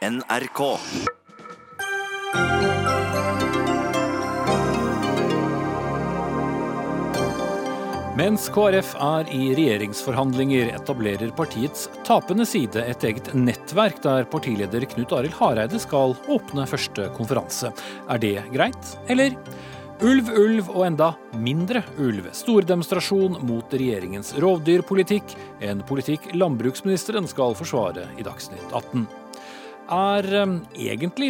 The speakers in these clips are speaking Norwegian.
NRK. Mens KrF er i regjeringsforhandlinger, etablerer partiets tapende side et eget nettverk der partileder Knut Arild Hareide skal åpne første konferanse. Er det greit, eller? Ulv, ulv og enda mindre ulv. Stordemonstrasjon mot regjeringens rovdyrpolitikk. En politikk landbruksministeren skal forsvare i Dagsnytt 18. Er,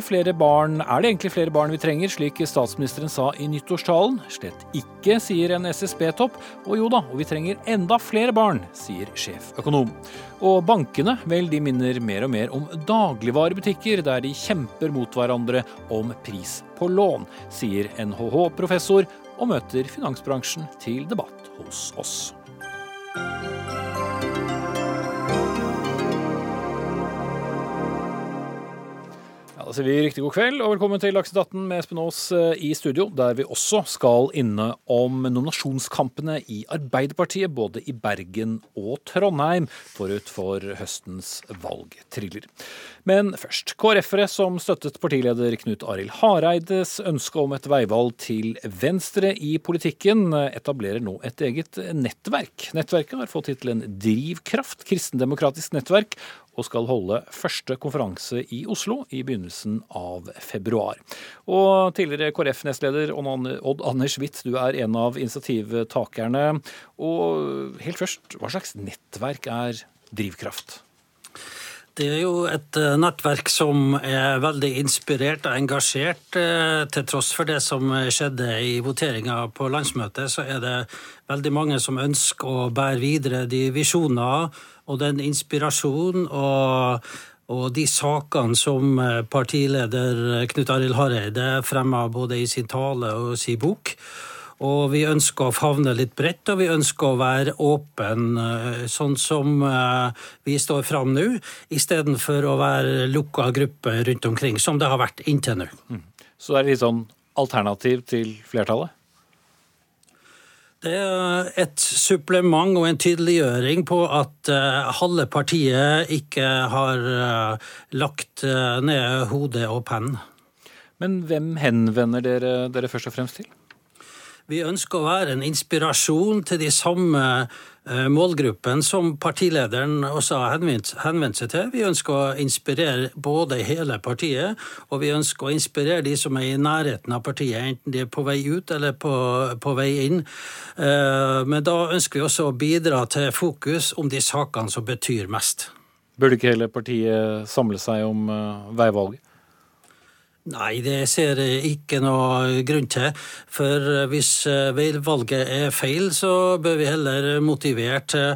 flere barn, er det egentlig flere barn vi trenger, slik statsministeren sa i nyttårstalen? Slett ikke, sier en SSB-topp. Og jo da, og vi trenger enda flere barn, sier sjeføkonom. Og bankene, vel, de minner mer og mer om dagligvarebutikker, der de kjemper mot hverandre om pris på lån, sier NHH-professor, og møter finansbransjen til debatt hos oss. Da sier vi riktig god kveld og velkommen til Dagsnytt 18 med Espen Aas eh, i studio, der vi også skal inne om nominasjonskampene i Arbeiderpartiet, både i Bergen og Trondheim, forut for høstens valgtriller. Men først. KrF-ere som støttet partileder Knut Arild Hareides ønske om et veivalg til venstre i politikken, etablerer nå et eget nettverk. Nettverket har fått tittelen Drivkraft, kristendemokratisk nettverk, og skal holde første konferanse i Oslo i begynnelsen av februar. Og tidligere KrF-nestleder Odd Anders Witt, du er en av initiativtakerne. Og helt først, hva slags nettverk er Drivkraft? Det er jo et eh, nettverk som er veldig inspirert og engasjert. eh, Til tross for det som skjedde i voteringa på landsmøtet, så er det veldig mange som ønsker å bære videre de visjoner og den inspirasjonen og, og de sakene som eh, partileder Knut Arild Hareide fremma både i sin tale og sin bok. Og vi ønsker å favne litt bredt, og vi ønsker å være åpen, eh, sånn som eh, vi står fram nå, istedenfor å være lukka gruppe rundt omkring, som det har vært inntil nå. Så det er litt sånn alternativ til flertallet? Det er et supplement og en tydeliggjøring på at eh, halve partiet ikke har lagt ned hodet og penn. Men hvem henvender dere dere først og fremst til? Vi ønsker å være en inspirasjon til de samme eh, målgruppen som partilederen også har henvendt, seg til. Vi ønsker å inspirere både hele partiet, og vi ønsker å inspirere de som er i nærheten av partiet, enten de er på vei ut eller på, på vei inn. Eh, Men da ønsker vi også å bidra til fokus om de sakene som betyr mest. Burde ikke hele partiet samle seg om eh, veivalget? Nei, det ser jeg ikke noe grunn til. For hvis valget veivalget er feil, så bør vi heller motivere til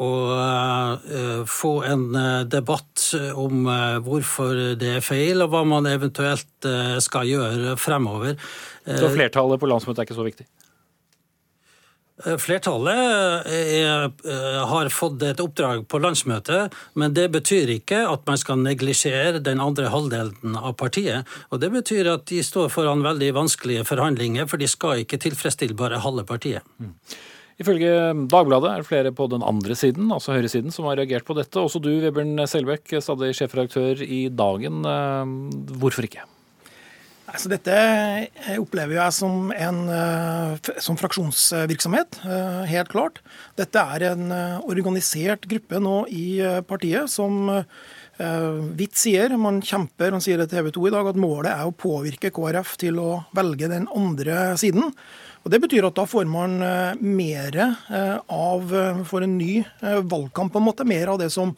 å eh, få en eh, debatt om eh, hvorfor det er feil, og hva man eventuelt eh, skal gjøre fremover. Så flertallet på landsmøtet er ikke så viktig? Eh, Flertallet er, eh, har fått et oppdrag på landsmøtet, men det betyr ikke at man skal neglisjere den andre halvdelen av partiet. Og det betyr at de står foran veldig vanskelige forhandlinger, for de skal ikke tilfredsstille bare halve partiet. Ifølge Dagbladet er det flere på den andre siden, altså høyresiden, som har reagert på dette. Også du, Vebjørn Selbekk, stadig sjefredaktør i Dagen. Eh, Hvorfor ikke? Altså, dette opplever jeg som en eh, som fraksjonsvirksomhet, eh, helt klart. Dette er en eh, organisert gruppe nå i partiet som Hvitt sier, man kjemper, han sier det TV 2 i dag, at målet er å påvirke KrF til å velge den andre siden. Og Det betyr at da får man mer av, for en ny valgkamp, på en måte, mer av det som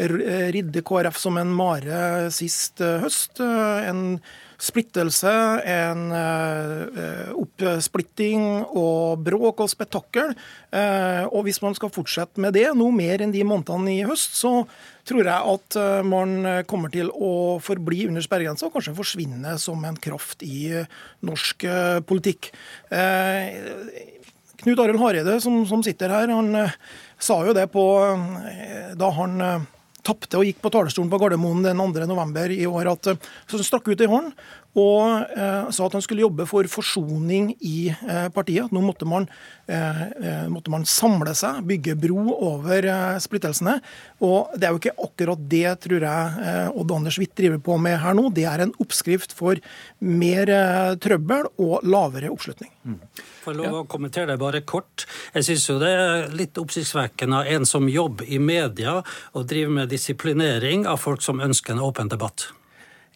ridde KrF som en mare sist høst. En splittelse, en eh, oppsplitting og bråk og spetakkel. Eh, og hvis man skal fortsette med det, noe mer enn de månedene i høst, så tror jeg at eh, man kommer til å forbli under sperregrensa og kanskje forsvinne som en kraft i eh, norsk eh, politikk. Eh, Knut Arild Hareide, som, som sitter her, han eh, sa jo det på eh, da han eh, tapte og gikk på talerstolen på Gardermoen den 2. november i år, at eh, så strakk ut ei hånd og eh, sa at han skulle jobbe for forsoning i eh, partiet. Nå måtte man, eh, eh måtte man, samle seg, bygge bro over eh, splittelsene. Og det er jo ikke akkurat det, tror jeg, eh, Odd Anders Witt driver på med her nå. Det er en oppskrift for mer trøbbel og lavere oppslutning. Mm. Får lov å kommentere det bare kort. Jeg syns jo det er litt oppsiktsvekkende av en som jobber i media og driver med disiplinering av folk som ønsker en åpen debatt.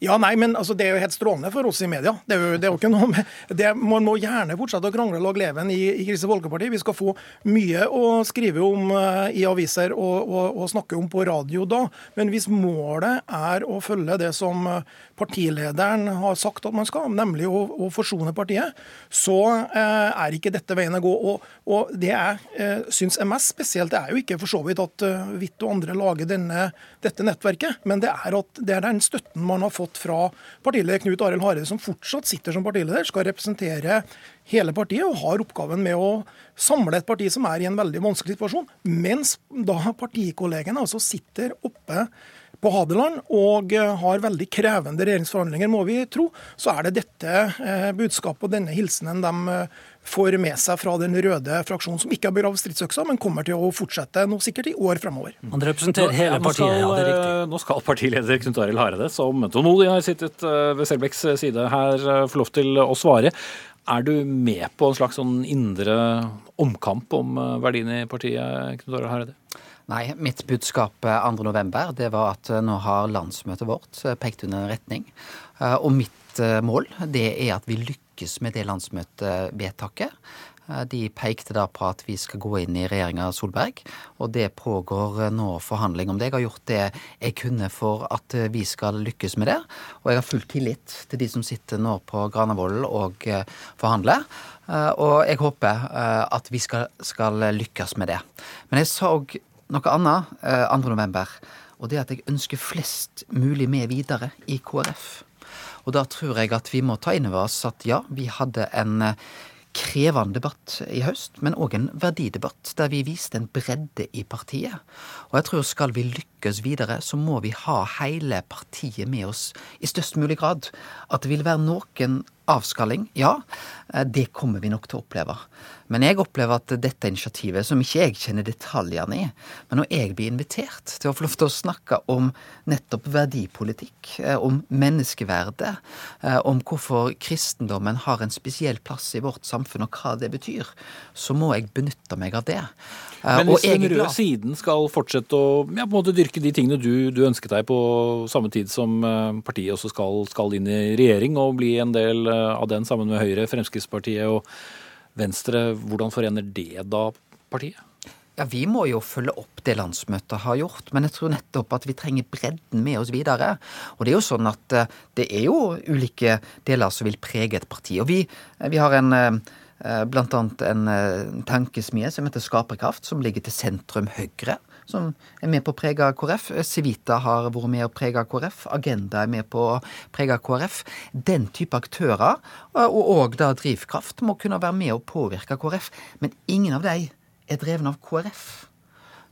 Ja, nei, men altså, Det er jo helt strålende for oss i media. Det er jo, det er jo ikke noe med, det, Man må gjerne fortsette å krangle og lage leven i, i Kristelig Folkeparti. Vi skal få mye å skrive om uh, i aviser og, og, og, snakke om på radio da. Men hvis målet er å følge det som uh, partilederen har sagt at man skal, nemlig å, å forsone partiet, så eh, er ikke dette veien å gå. Og, og det jeg eh, syns er mest spesielt, det er jo ikke for så vidt at uh, og andre lager denne, dette nettverket, men det er at det er den støtten man har fått fra partileder Knut Arild Hareide, som fortsatt sitter som partileder, skal representere hele partiet og har oppgaven med å samle et parti som er i en veldig vanskelig situasjon, mens da partikollegene altså sitter oppe på Hadeland og eh, har veldig krevende regjeringsforhandlinger, må vi tro, så er det dette eh, budskapet og denne hilsenen de eh, får med seg fra den røde fraksjonen, som ikke har begravd stridsøksa, men kommer til å fortsette nå sikkert i år fremover. Han representerer hele partiet, ja, det er riktig. Nå skal partileder Knut Arild Hareide, som tålmodig har sittet ved Selbekks side her, få lov til å svare. Er du med på en slags sånn indre omkamp om verdiene i partiet, Knut Arild Hareide? Nei, mitt budskap 2.11 november det var at eh, nå har landsmøtet vårt eh, pekt under en retning. Og mitt mål det er at vi lykkes med det landsmøtevedtaket. De pekte da på at vi skal gå inn i regjeringa Solberg, og det pågår nå forhandling om det. Jeg har gjort det jeg kunne for at vi skal lykkes med det. Og jeg har full tillit til de som sitter nå på Granavolden og forhandler. Og jeg håper at vi skal, skal lykkes med det. Men jeg sa òg noe annet eh, 2.11. Og det er at jeg ønsker flest mulig med videre i KrF. Og da tror jeg at vi må ta inn over oss at ja, vi hadde en eh, krevende debatt i høst, men òg en verdidebatt der vi viste en bredde i partiet. Og jeg tror skal vi lykkes videre, så må vi ha hele partiet med oss i størst mulig grad. At det vil være noen avskalling, ja, eh, det kommer vi nok til å oppleve. Men jeg opplever at dette initiativet, som ikke jeg kjenner detaljene i, men når jeg blir invitert til å få lov til å snakke om nettopp verdipolitikk, eh, om menneskeverdet, eh, om hvorfor kristendommen har en spesiell plass i vårt samfunn, og hva det betyr, så må jeg benytte meg av det. Men hvis den røde siden skal fortsette å ja, på en måte dyrke de tingene du, du ønsket deg på samme tid som partiet også skal, skal inn i regjering og bli en del av den sammen med Høyre, Fremskrittspartiet og Venstre. Hvordan forener det da partiet? Ja, Vi må jo følge opp det landsmøtet har gjort, men jeg tror nettopp at vi trenger bredden med oss videre. Og det er jo sånn at eh, det er jo ulike deler som vil prege et parti. Og vi, vi har en eh, annet en tankesmie som heter Skaperkraft, som ligger til sentrum Høyre som er med på å prege KrF. Civita har vært med å prege KrF. Agenda er med på å prege KrF. Den type aktører, og òg da drivkraft, må kunne være med å påvirke KrF. Men ingen av de er dreven av KrF.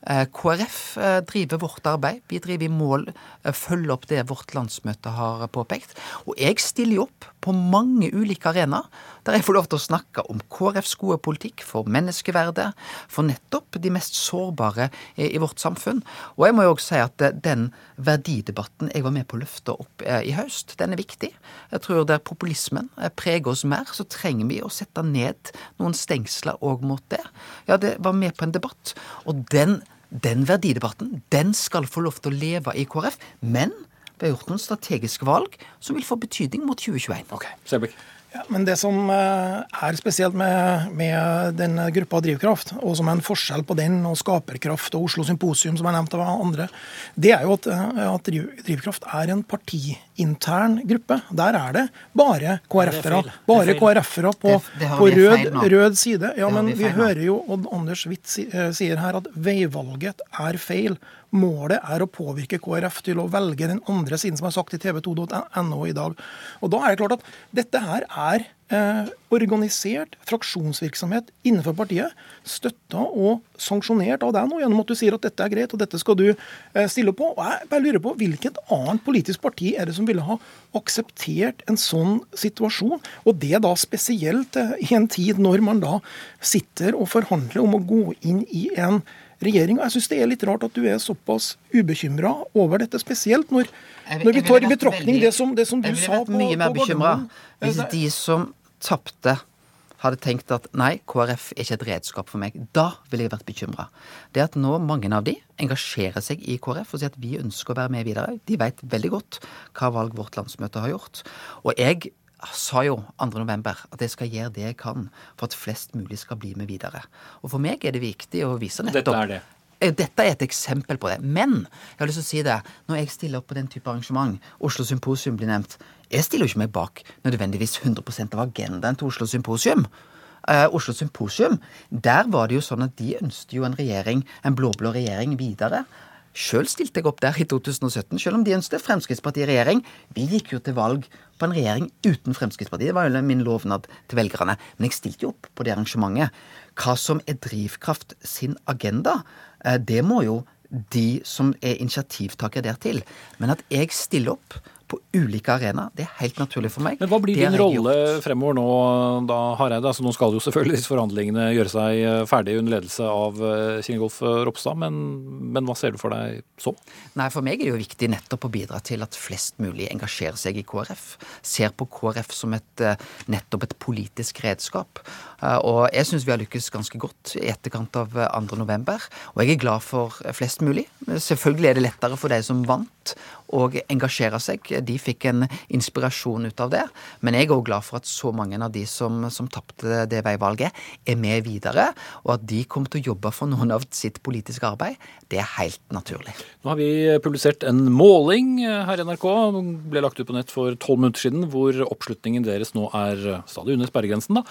Eh, KrF eh, driver vårt arbeid. Vi driver i mål, eh, følger opp det vårt landsmøte har påpekt. Og jeg stiller opp på mange ulike arenaer der jeg får lov til å snakke om KrFs gode politikk for menneskeverdet, for nettopp de mest sårbare i vårt samfunn. Og jeg må jo òg si at den verdidebatten jeg var med på å løfte opp i høst, den er viktig. Jeg tror der populismen preger oss mer, så trenger vi å sette ned noen stengsler òg mot det. Ja, det var med på en debatt, og den den verdidebatten den skal få lov til å leve i KrF, men vi har gjort noen strategiske valg som vil få betydning mot 2021. Ok, Selbekk. Ja, men Det som eh, er spesielt med, med den gruppa Drivkraft, og som er en forskjell på den og Skaperkraft og Oslo Symposium, som er nevnt av andre, det er jo at, eh, at Drivkraft er en partiintern gruppe. Der er det bare KrF-ere. Bare KrF-ere på, på rød, rød, side. Ja, men vi, vi hører jo Odd Anders Witt eh, sier her at veivalget er feil. Målet er å påvirke KrF til å velge den andre siden, som er sagt i tv2.no i dag. Og da er det klart at dette her er eh, organisert fraksjonsvirksomhet innenfor partiet, støtta og sanksjonert av deg nå, gjennom at du sier at dette er greit, og dette skal du eh, stille på. Og jeg bare lurer på, Hvilket annet politisk parti er det som ville ha akseptert en sånn situasjon? Og det da spesielt eh, i en tid når man da sitter og forhandler om å gå inn i en regjering. Og jeg syns det er litt rart at du er såpass ubekymra over dette, spesielt når, når vi tar i betraktning det som, det som du sa på, Jeg ville vært mye mer bekymra hvis de som tapte, hadde tenkt at nei, KrF er ikke et redskap for meg. Da ville jeg vært bekymra. Det at nå mange av de engasjerer seg i KrF og sier at vi ønsker å være med videre, de vet veldig godt hva valg vårt landsmøte har gjort. Og jeg sa jo 2.11. at jeg skal gjøre det jeg kan for at flest mulig skal bli med videre. Og for meg er det viktig å vise nettopp Dette er det. Eh, dette er et eksempel på det. Men jeg har lyst til å si det, når jeg stiller opp på den type arrangement, Oslo Symposium blir nevnt Jeg stiller jo ikke meg bak nødvendigvis 100% av agendaen til Oslo Symposium. Uh, Oslo Symposium, der var det jo sånn at de ønsket jo en regjering, en blå-blå regjering videre. Sjøl stilte jeg opp der i 2017, selv om de ønsket Fremskrittspartiet i regjering. Vi gikk jo til valg på en regjering uten Fremskrittspartiet. Det var jo min lovnad til velgerne. Men jeg stilte jo opp på det arrangementet. Hva som er Drivkraft sin agenda, Eh, det må jo de som er initiativtaker der til. Men at jeg stiller opp på ulike arenaer. Det er helt naturlig for meg. Men Hva blir din rolle fremover nå, da, Hareide? Altså, nå skal jo selvfølgelig disse forhandlingene gjøre seg eh, ferdig under ledelse av Kinegolf Ropstad, men, men, hva ser du for deg så? Nei, For meg er det jo viktig nettopp å bidra til at flest mulig engasjerer seg i KrF. Ser på KrF som et, eh, nettopp et politisk redskap. Og jeg syns vi har lykkes ganske godt i etterkant av 2. november. Og jeg er glad for flest mulig. Selvfølgelig er det lettere for de som vant å engasjere seg. De fikk en inspirasjon ut av det. Men jeg er òg glad for at så mange av de som, som tapte det veivalget, er med videre. Og at de kommer til å jobbe for noen av sitt politiske arbeid. Det er helt naturlig. Nå har vi publisert en måling her i NRK. Ble lagt ut på nett for tolv minutter siden, hvor oppslutningen deres nå er stadig under sperregrensen.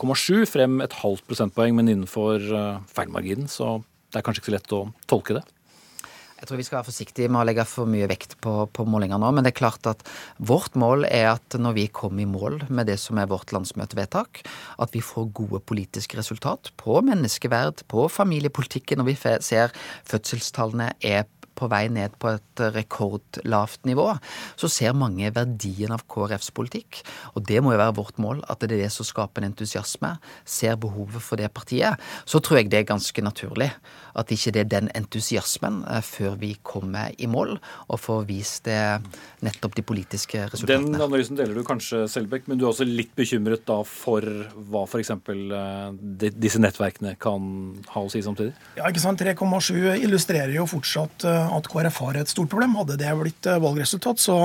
3,7 frem et halvt prosentpoeng, men innenfor eh, feilmarginen. Så det er kanskje ikke så lett å tolke det. Jeg tror vi skal være forsiktige med å legge for mye vekt på, på målinger nå. Men det er klart at vårt mål er at når vi kommer i mål med det som er vårt landsmøtevedtak, at vi får gode politiske resultat på menneskeverd, på familiepolitikken, når vi ser fødselstallene er på vei ned på et rekordlavt nivå, så ser mange verdien av KrFs politikk. Og det må jo være vårt mål, at det er det som skaper en entusiasme. Ser behovet for det partiet. Så tror jeg det er ganske naturlig at ikke det er den entusiasmen eh, før vi kommer i mål og får vist det nettopp de politiske resultatene. Den analysen deler du kanskje, Selbekk, men du er også litt bekymret da for hva f.eks. Eh, disse nettverkene kan ha å si samtidig? Ja, ikke sant. 3,7 illustrerer jo fortsatt eh, at KrF har et stort problem. Hadde det blitt eh, valgresultat, så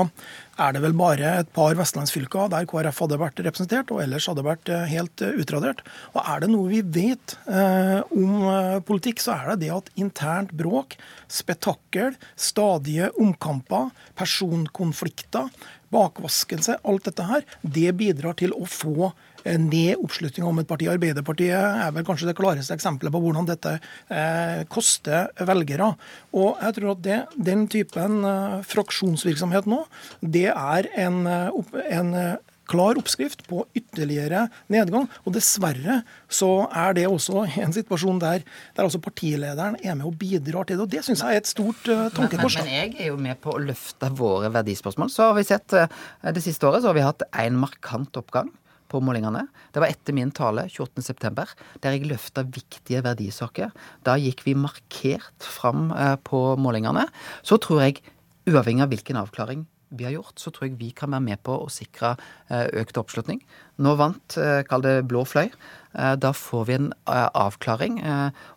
er det vel bare et par vestlandsfylker der KrF hadde vært representert, og ellers hadde vært eh, helt eh, utradert. Og er det noe vi vet eh, om politikk, så er det det at internt bråk, spetakkel, stadige omkamper, personkonflikter, bakvaskelse, alt dette her, det bidrar til å få ned oppslutninga om et parti. Arbeiderpartiet er vel kanskje det klareste eksempelet på hvordan dette eh, koster velgere. Og jeg tror at det, den typen eh, fraksjonsvirksomhet nå, det er en, eh, en eh, klar oppskrift på ytterligere nedgang. Og dessverre så er det også en situasjon der, der også partilederen er med og bidrar til det. Og det syns jeg er et stort uh, tankekors. Men, men, jeg er jo med på å løfte våre verdispørsmål. Så har vi sett uh, det siste året så har vi hatt en markant oppgang på målingene. Det var etter min tale 28.9, der jeg løfta viktige verdisaker. Da gikk vi markert fram eh, på målingene. Så tror jeg, uavhengig av hvilken avklaring vi har gjort, så tror jeg vi kan være med på å sikre eh, økt oppslutning. Nå vant, eh, kall det blå fløy. Eh, da får vi en eh, avklaring,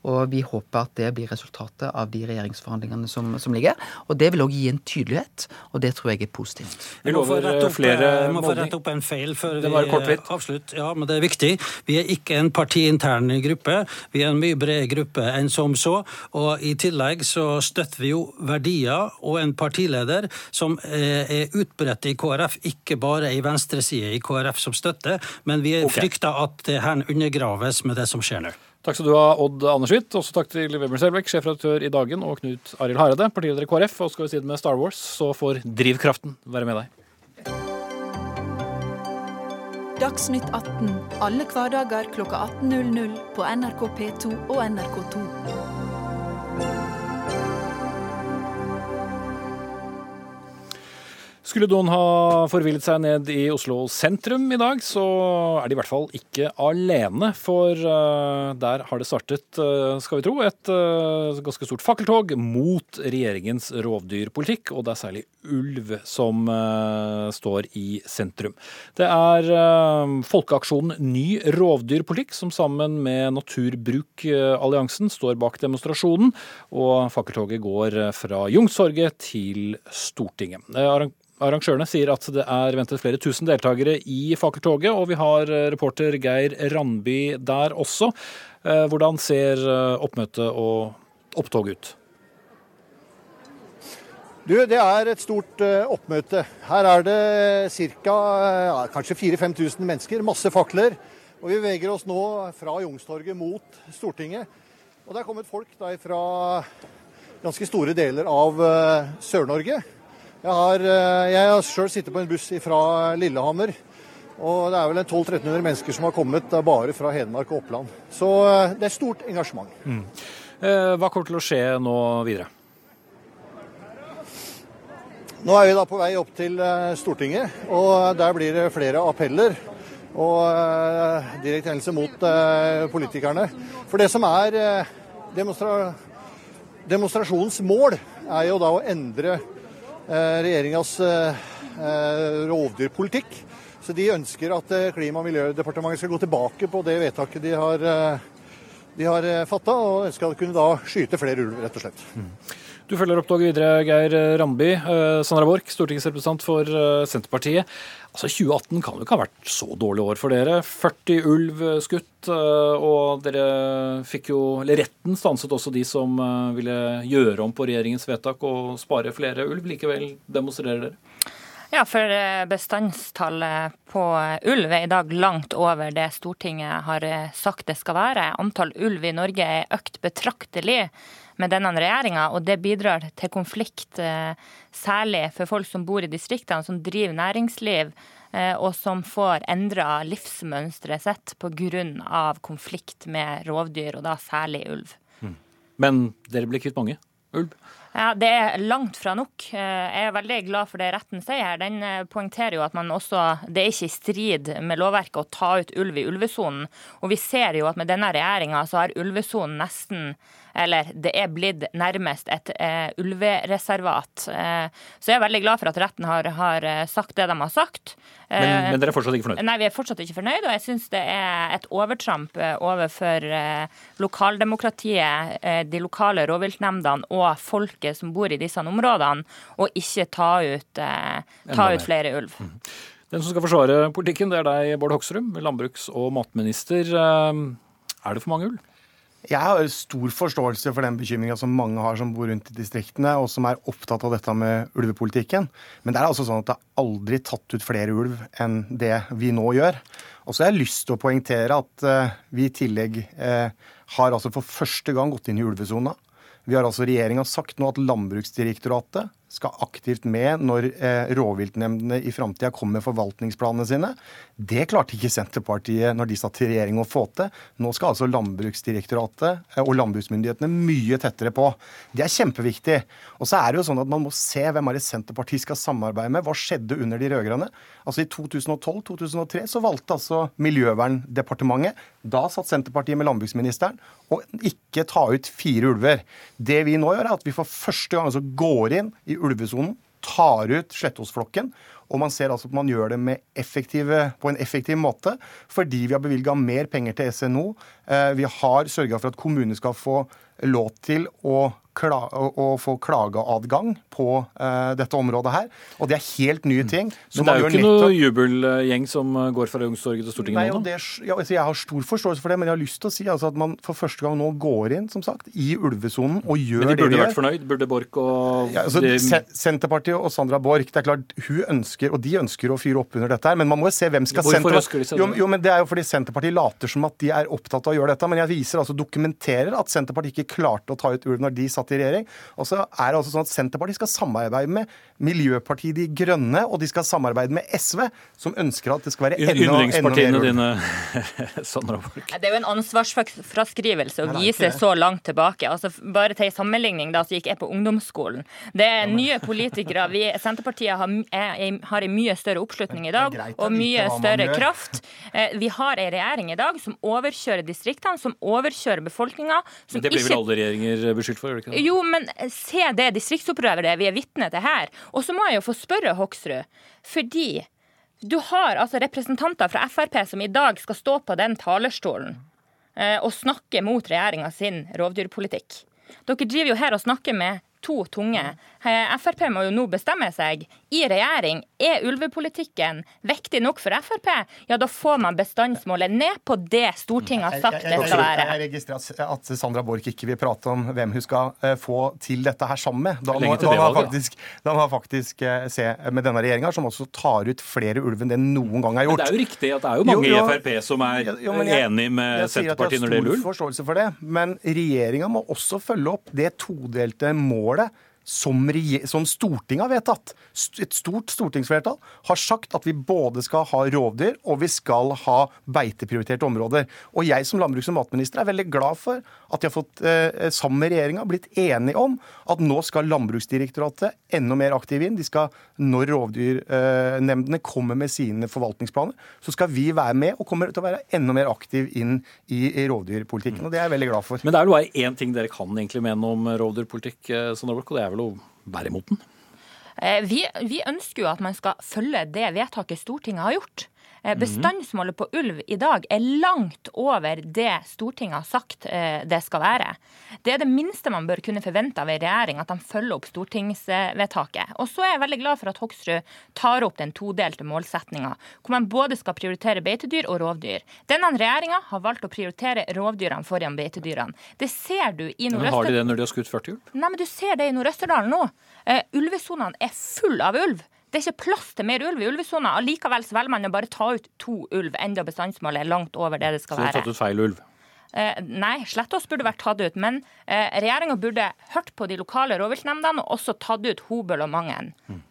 og vi håper at det blir resultatet av de regjeringsforhandlingene som, som ligger. Og det vil òg gi en tydelighet, og det tror jeg er positivt. Vi må få rette opp, flere må få rette opp en feil før vi avslutter. Ja, men det er viktig. Vi er ikke en partiintern gruppe. Vi er en mye bredere gruppe enn som så. Og i tillegg så støtter vi jo verdier og en partileder som er utbredt i KrF, ikke bare i venstresida i KrF som støtter, men vi okay. frykter at det her undergraves med det som skjer nå. Takk skal du ha, Odd Andersvitt. Også takk til Weber Selbekk, sjefredaktør i Dagen, og Knut Arild Hareide, partileder i KrF. Og skal vi si det med Star Wars, så får drivkraften være med deg. Dagsnytt 18 alle hverdager klokka 18.00 på NRK P2 og NRK2. Skulle noen ha forvillet seg ned i Oslo sentrum i dag, så er de i hvert fall ikke alene. For uh, der har det startet, uh, skal vi tro, et uh, ganske stort fakkeltog mot regjeringens rovdyrpolitikk. Og det er særlig ulv som står i sentrum. Det er folkeaksjonen Ny rovdyrpolitikk som sammen med Naturbruk-alliansen står bak demonstrasjonen. Og fakkeltoget går fra Youngstorget til Stortinget. Arrangørene sier at det er ventet flere tusen deltakere i fakkeltoget, og vi har eh, reporter Geir Randby der også. Eh, hvordan ser eh, oppmøtet og opptoget ut? Du, Det er et stort oppmøte. Her er det ca. Ja, kanskje 4000-5000 mennesker. Masse fakler. Og Vi beveger oss nå fra Youngstorget mot Stortinget. Og Det er kommet folk fra ganske store deler av Sør-Norge. Jeg har, eh, jeg har sjøl sittet på en buss fra Lillehammer. Og det er vel 1200-1300 mennesker som har kommet bare fra Hedmark og Oppland. Så eh, det er stort engasjement. Mm. Eh, hva kommer til å skje nå videre? Nå er vi da på vei opp til Stortinget, og der blir det flere appeller. Og direkte hendelse mot politikerne. For det som er demonstra demonstrasjonens mål, er jo da å endre regjeringas eh, eh, rovdyrpolitikk. Så de ønsker at Klima- og miljødepartementet skal gå tilbake på det vedtaket de har, de har fatta, og ønsker å kunne da skyte flere ulv, rett og slett. Mm. Du følger opp toget videre, Geir Ramby. Sandra Borch, stortingsrepresentant for Senterpartiet. Altså 2018 kan jo ikke ha vært så dårlig år for dere. 40 ulv skutt, eh, og dere fikk jo Eller retten stanset også de som eh, ville gjøre om på regjeringens vedtak og spare flere ulv. Likevel demonstrerer dere? Ja, for eh, bestandstallet på ulv er i dag langt over det Stortinget har sagt det skal være. Antall ulv i Norge er økt betraktelig med denne regjeringa, og det bidrar til konflikt, eh, særlig for folk som bor i distriktene, som driver næringsliv, eh, og som får endra livsmønsteret sitt pga. konflikt med rovdyr, og da særlig ulv. Mm. Men dere blir kvitt mange ulv? Ja, Det er langt fra nok. Eh, jeg er veldig glad for det retten sier her. Den poengterer jo at man også, det er ikke i strid med lovverket å ta ut ulv i ulvesonen. Og vi ser jo at med denne regjeringa så har ulvesonen nesten eller det er blitt nærmest et eh, ulvereservat. Eh, så jeg er veldig glad for at retten har, har eh, sagt det de har sagt. Men, eh, men, dere er fortsatt ikke fornøyd? Nei, vi er fortsatt ikke fornøyd. Og jeg syns det er et overtramp eh, overfor lokaldemokratiet, de lokale rovviltnemndene og folket som bor i disse områdene, å ikke ta ut, ta ut flere ulv. Mm. Den som skal forsvare politikken, det er deg, Bård Hoksrud, landbruks- og matminister. Er det for mange ulv? Jeg har stor forståelse for den bekymringa som mange har som bor rundt i distriktene, og som er opptatt av dette med ulvepolitikken. Men det er altså sånn at det er aldri tatt ut flere ulv enn det vi nå gjør. Og så har jeg lyst til å poengtere at uh, vi i tillegg uh, har altså for første gang gått inn i ulvesona. Vi har altså Regjeringa sagt nå at Landbruksdirektoratet skal aktivt med når eh, rovviltnemndene i framtida kommer med forvaltningsplanene sine. Det klarte ikke Senterpartiet når de satt i regjering å få til. Nå skal altså Landbruksdirektoratet eh, og landbruksmyndighetene mye tettere på. Det er kjempeviktig. Og så er det jo sånn at man må se hvem er det Senterpartiet skal samarbeide med. Hva skjedde under de rød-grønne? Altså I 2012-2003 så valgte altså Miljøverndepartementet, da satt Senterpartiet med landbruksministeren, å ikke ta ut fire ulver. Det vi nå gjør, er at vi for første gang altså går inn i ulvesonen, tar ut Slettåsflokken. Og man ser altså at man gjør det effektive, på en effektiv måte fordi vi har bevilga mer penger til SNO. Eh, vi har sørga for at kommunene skal få lov til å å få klageadgang på uh, dette området her. Og det er helt nye ting. Men det er jo ikke noe jubelgjeng som eh, går fra Youngstorget til Stortinget Nei, nå? Det, ja, altså, jeg har stor forståelse for det, men jeg har lyst til å si altså, at man for første gang nå går inn som sagt, i ulvesonen og gjør det Men de burde vært fornøyd? Burde Borch og ja, altså, de... Senterpartiet og Sandra Borch, det er klart hun ønsker, og de ønsker å fyre opp under dette her, men man må jo se hvem skal Hvorfor ønsker de seg? Jo, jo, men det er jo fordi Senterpartiet later som at de er opptatt av å gjøre dette, men jeg viser altså dokumenterer at Senterpartiet ikke klarte å ta ut ulv når de satt i regjering. Og så er det altså sånn at Senterpartiet skal samarbeide med Miljøpartiet De Grønne, og de skal samarbeide med SV, som ønsker at det skal være enda, Yndlingspartiene dine, Sandra Borch. Det er jo en ansvarsfraskrivelse å vise så langt tilbake. Altså, bare til en sammenligning, da, så gikk jeg på ungdomsskolen. Det er nye politikere. Vi, Senterpartiet har, er, har en mye større oppslutning i dag, og mye større kraft. Eh, vi har en regjering i dag som overkjører distriktene, som overkjører befolkninga. Men det blir vel alle regjeringer beskyldt for? gjør det ikke det? Jo, men se det distriktsopprøret vi er vitne til her. Og så må jeg jo få spørre Hoksrud, fordi du har altså representanter fra Frp som i dag skal stå på den talerstolen eh, og snakke mot regjeringa sin rovdyrpolitikk. Dere driver jo her og snakker med to tunge. Eh, Frp må jo nå bestemme seg. I regjering, er ulvepolitikken viktig nok for Frp? Ja, da får man bestandsmålet ned på det Stortinget har sagt det skal være. Jeg registrerer at Sandra Borch ikke vil prate om hvem hun skal eh, få til dette her sammen med. Da må, da må faktisk, da må faktisk eh, se med denne regjeringa, som også tar ut flere ulv enn det noen gang er gjort. Men det er jo riktig at det er jo mange jo, jo, i Frp som er jo, jeg, enig med Senterpartiet når det gjelder ulv. forståelse for det, men regjeringa må også følge opp det todelte målet som, som, Stortinget har vedtatt. Et stort stortingsflertall har sagt at vi både skal ha rovdyr og vi skal ha beiteprioriterte områder. Og jeg som landbruks- og matminister er veldig glad for at de har fått, eh, sammen med regjeringa, blitt enige om at nå skal Landbruksdirektoratet enda mer aktiv inn. De skal, når rovdyrnemndene eh, kommer med sine forvaltningsplaner, så skal vi være med og kommer til å være enda mer aktiv inn i, i rovdyrpolitikken. Og det er jeg veldig glad for. Men det er jo bare én ting dere kan egentlig mene om rovdyrpolitikk, eh, og det er vel å være imot den? Eh, vi, vi, ønsker jo at man skal følge det vedtaket Stortinget har gjort. Eh, bestandsmålet på ulv i dag er langt over det Stortinget har sagt eh, det skal være. Det er det minste man bør kunne forvente av en regjering, at de følger opp stortingsvedtaket. Og så er jeg veldig glad for at Hoksrud tar opp den todelte målsettinga, hvor man både skal prioritere beitedyr og rovdyr. Denne regjeringa har valgt å prioritere rovdyrene foran beitedyrene. Det ser du i Nord-Østerdalen. Har de det når de har skutt 40 ulv? Nei, men du ser det i Nord-Østerdal nå. Uh, ulvesonene er full av ulv. Det er ikke plass til mer ulv i ulvesona. Allikevel så velger man å bare ta ut to ulv, enda bestandsmålet er langt over det det skal være. Så du har tatt ut feil ulv? Eh, nei, Slettås burde vært tatt ut. Men eh, regjeringa burde hørt på de lokale rovviltnemndene og også tatt ut Hobøl og Mangen. Mm.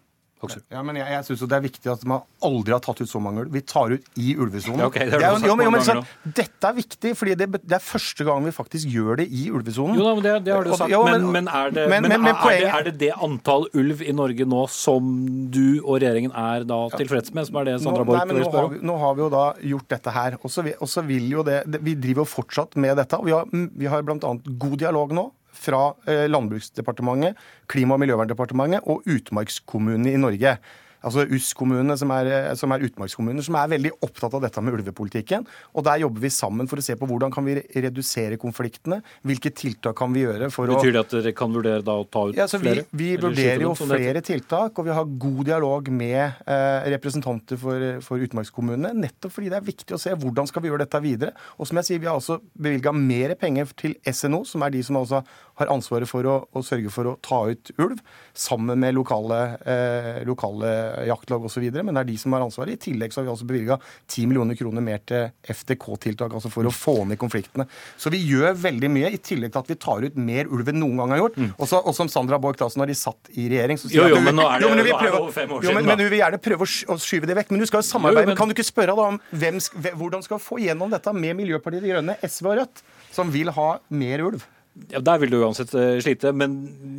Ja, men Jeg, jeg syns det er viktig at man aldri har tatt ut så mange ulv. Vi tar ut i ulvesonen. Ja, okay, det det er, jo, men, så, dette er viktig, fordi det, det, er første gang vi faktisk gjør det i ulvesonen. Jo da, men det, det har du sagt. Jo, men, men, er, det, men, men, er, er, er, det, det antall ulv i Norge nå som du og regjeringen er da tilfreds med, som er det Sandra Borch spør om? Nå har vi jo da gjort dette her. Og så vil jo det Vi driver jo fortsatt med dette. og Vi har, vi har bl.a. god dialog nå fra eh, Landbruksdepartementet, Klima- og miljøverndepartementet og utmarkskommunene i Norge altså US-kommunene, som, som, er utmarkskommuner, som er veldig opptatt av dette med ulvepolitikken. Og der jobber vi sammen for å se på hvordan kan vi redusere konfliktene. Hvilke tiltak kan vi gjøre for Betyr å Betyr det at dere kan vurdere da å ta ut ja, flere? Vi, vi vurderer jo flere tiltak, og vi har god dialog med eh, representanter for, for utmarkskommunene. Nettopp fordi det er viktig å se hvordan skal vi gjøre dette videre. Og som jeg sier, vi har også bevilga mer penger til SNO, som er de som altså har ansvaret for å, å sørge for å ta ut ulv, sammen med lokale, eh, lokale jaktlag osv., men det er de som har ansvaret. I tillegg så har vi altså bevilga 10 millioner kroner mer til FTK-tiltak, altså for å få ned konfliktene. Så vi gjør veldig mye, i tillegg til at vi tar ut mer ulv enn noen gang har gjort. Mm. Også, og som Sandra Borch Clausen, når de satt i regjering, så sier jo, jo, men nå er det, jo, men, prøve, fem år siden, jo, men, men, hun vil gjerne prøve å skyve det vekk. Men du skal jo samarbeide. Jo, men, kan du ikke spørre da om hvem, hvordan skal vi få gjennom dette med Miljøpartiet De Grønne, SV og Rødt, som vil ha mer ulv? Ja, Der vil du uansett eh, slite, men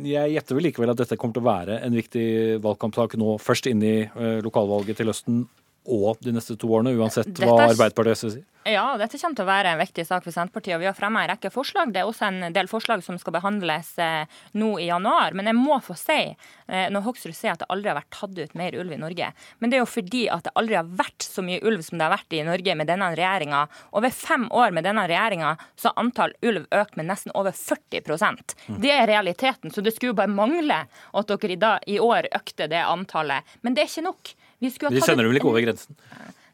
jeg gjetter vel likevel at dette kommer til å være en viktig valgkampsak nå, først inn i uh, lokalvalget til høsten og de neste to årene, uansett hva Arbeiderpartiet sier? Ja, dette kommer til å være en viktig sak for Senterpartiet. og Vi har fremma en rekke forslag. Det er også en del forslag som skal behandles eh, nå i januar. Men jeg må få si, eh, når Hoksrud sier at det aldri har vært tatt ut mer ulv i Norge, men det er jo fordi at det aldri har vært så mye ulv som det har vært i Norge med denne regjeringa. Over fem år med denne regjeringa så har antall ulv økt med nesten over 40 mm. Det er realiteten. Så det skulle jo bare mangle at dere i, dag, i år økte det antallet. Men det er ikke nok. Vi De sender vel ikke over grensen?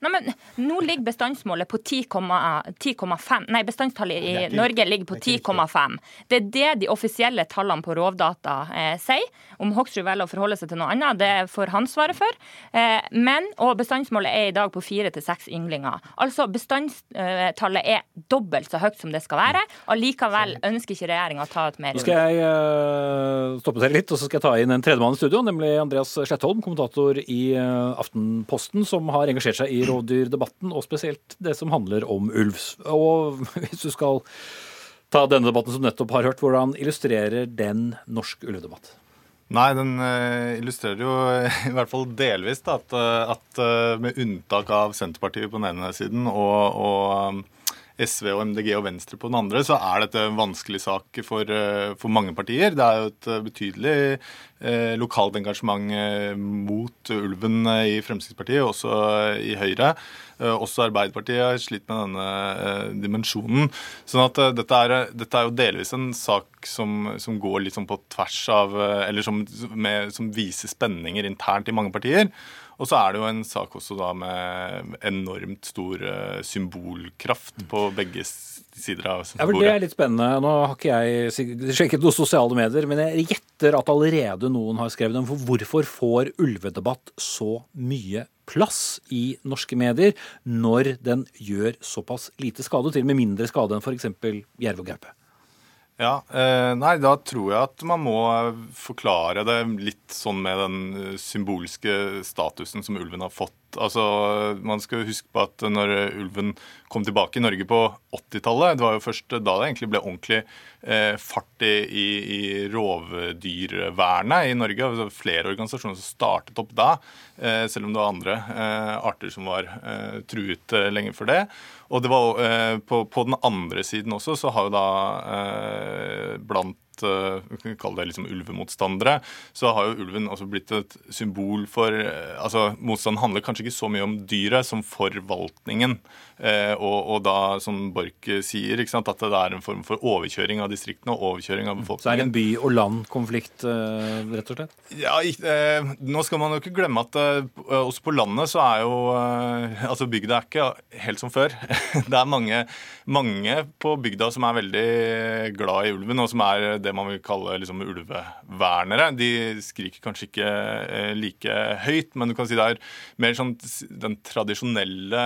Nei, men Nå ligger bestandsmålet på 10,5 Nei, bestandstallet i Norge ligger på 10,5. Det er det de offisielle tallene på Rovdata eh, sier. Om Hoksrud velger å forholde seg til noe annet, det får han svare for. Eh, men, og bestandsmålet er i dag på fire til seks ynglinger. Altså bestandstallet er dobbelt så høyt som det skal være. Allikevel ønsker ikke regjeringa å ta ut mer. Nå skal jeg uh, stoppe dere litt, og så skal jeg ta inn en tredjemann i studio, nemlig Andreas Slettholm, kommentator i uh, Aftenposten, som har engasjert seg i rovdyrdebatten, og spesielt det som handler om ulv. Og hvis du skal ta denne debatten som nettopp har hørt, hvordan illustrerer den norsk ulvedebatt? Nei, den uh, illustrerer jo i hvert fall delvis da, at, eh, at uh, med unntak av Senterpartiet på den ene siden og, og SV og MDG og Venstre på den andre, så er dette en vanskelig sak for, eh, for mange partier. Det er jo et eh, betydelig eh, lokalt engasjement eh, mot ulven i Fremskrittspartiet, også i Høyre. Eh, også Arbeiderpartiet har slitt med denne eh, dimensjonen. sånn at dette er, dette, er, jo delvis en sak som, som går litt sånn på tvers av Eller som, med, som viser spenninger internt i mange partier. Og så er det jo en sak også da med enormt stor uh, symbolkraft på begge sider av bordet. Ja, for Det er litt spennende. Nå har ikke jeg sjekket noen sosiale medier, men jeg gjetter at allerede noen har skrevet om for hvorfor får ulvedebatt så mye plass i norske medier når den gjør såpass lite skade, til og med mindre skade enn f.eks. jerv og gaupe? Ja, eh, nei, Da tror jeg at man må forklare det litt sånn med den symbolske statusen som ulven har fått Altså, Man skal huske på at når ulven kom tilbake i Norge på 80-tallet, det var jo først da det egentlig ble ordentlig eh, fart i, i, i rovdyrvernet i Norge. Altså, flere organisasjoner som startet opp da, eh, selv om det var andre eh, arter som var truet lenge før det. Og det var på, på, den andre siden også, så har jo da blant vi kan det liksom ulvemotstandere, så har jo ulven altså blitt et symbol for altså Motstanden handler kanskje ikke så mye om dyret som forvaltningen. Eh, og, og, da, som Borch sier, sant, at det er en form for overkjøring av distriktene og overkjøring av befolkningen. Så er det en by- og land-konflikt, eh, rett og slett? Ja, eh, Nå skal man jo ikke glemme at også på landet så er jo Altså bygda er ikke helt som før. Det er mange, mange på bygda som er veldig glad i ulven, og som er det man vil kalle liksom ulvevernere. De skriker kanskje ikke like høyt, men du kan si det er mer sånn den tradisjonelle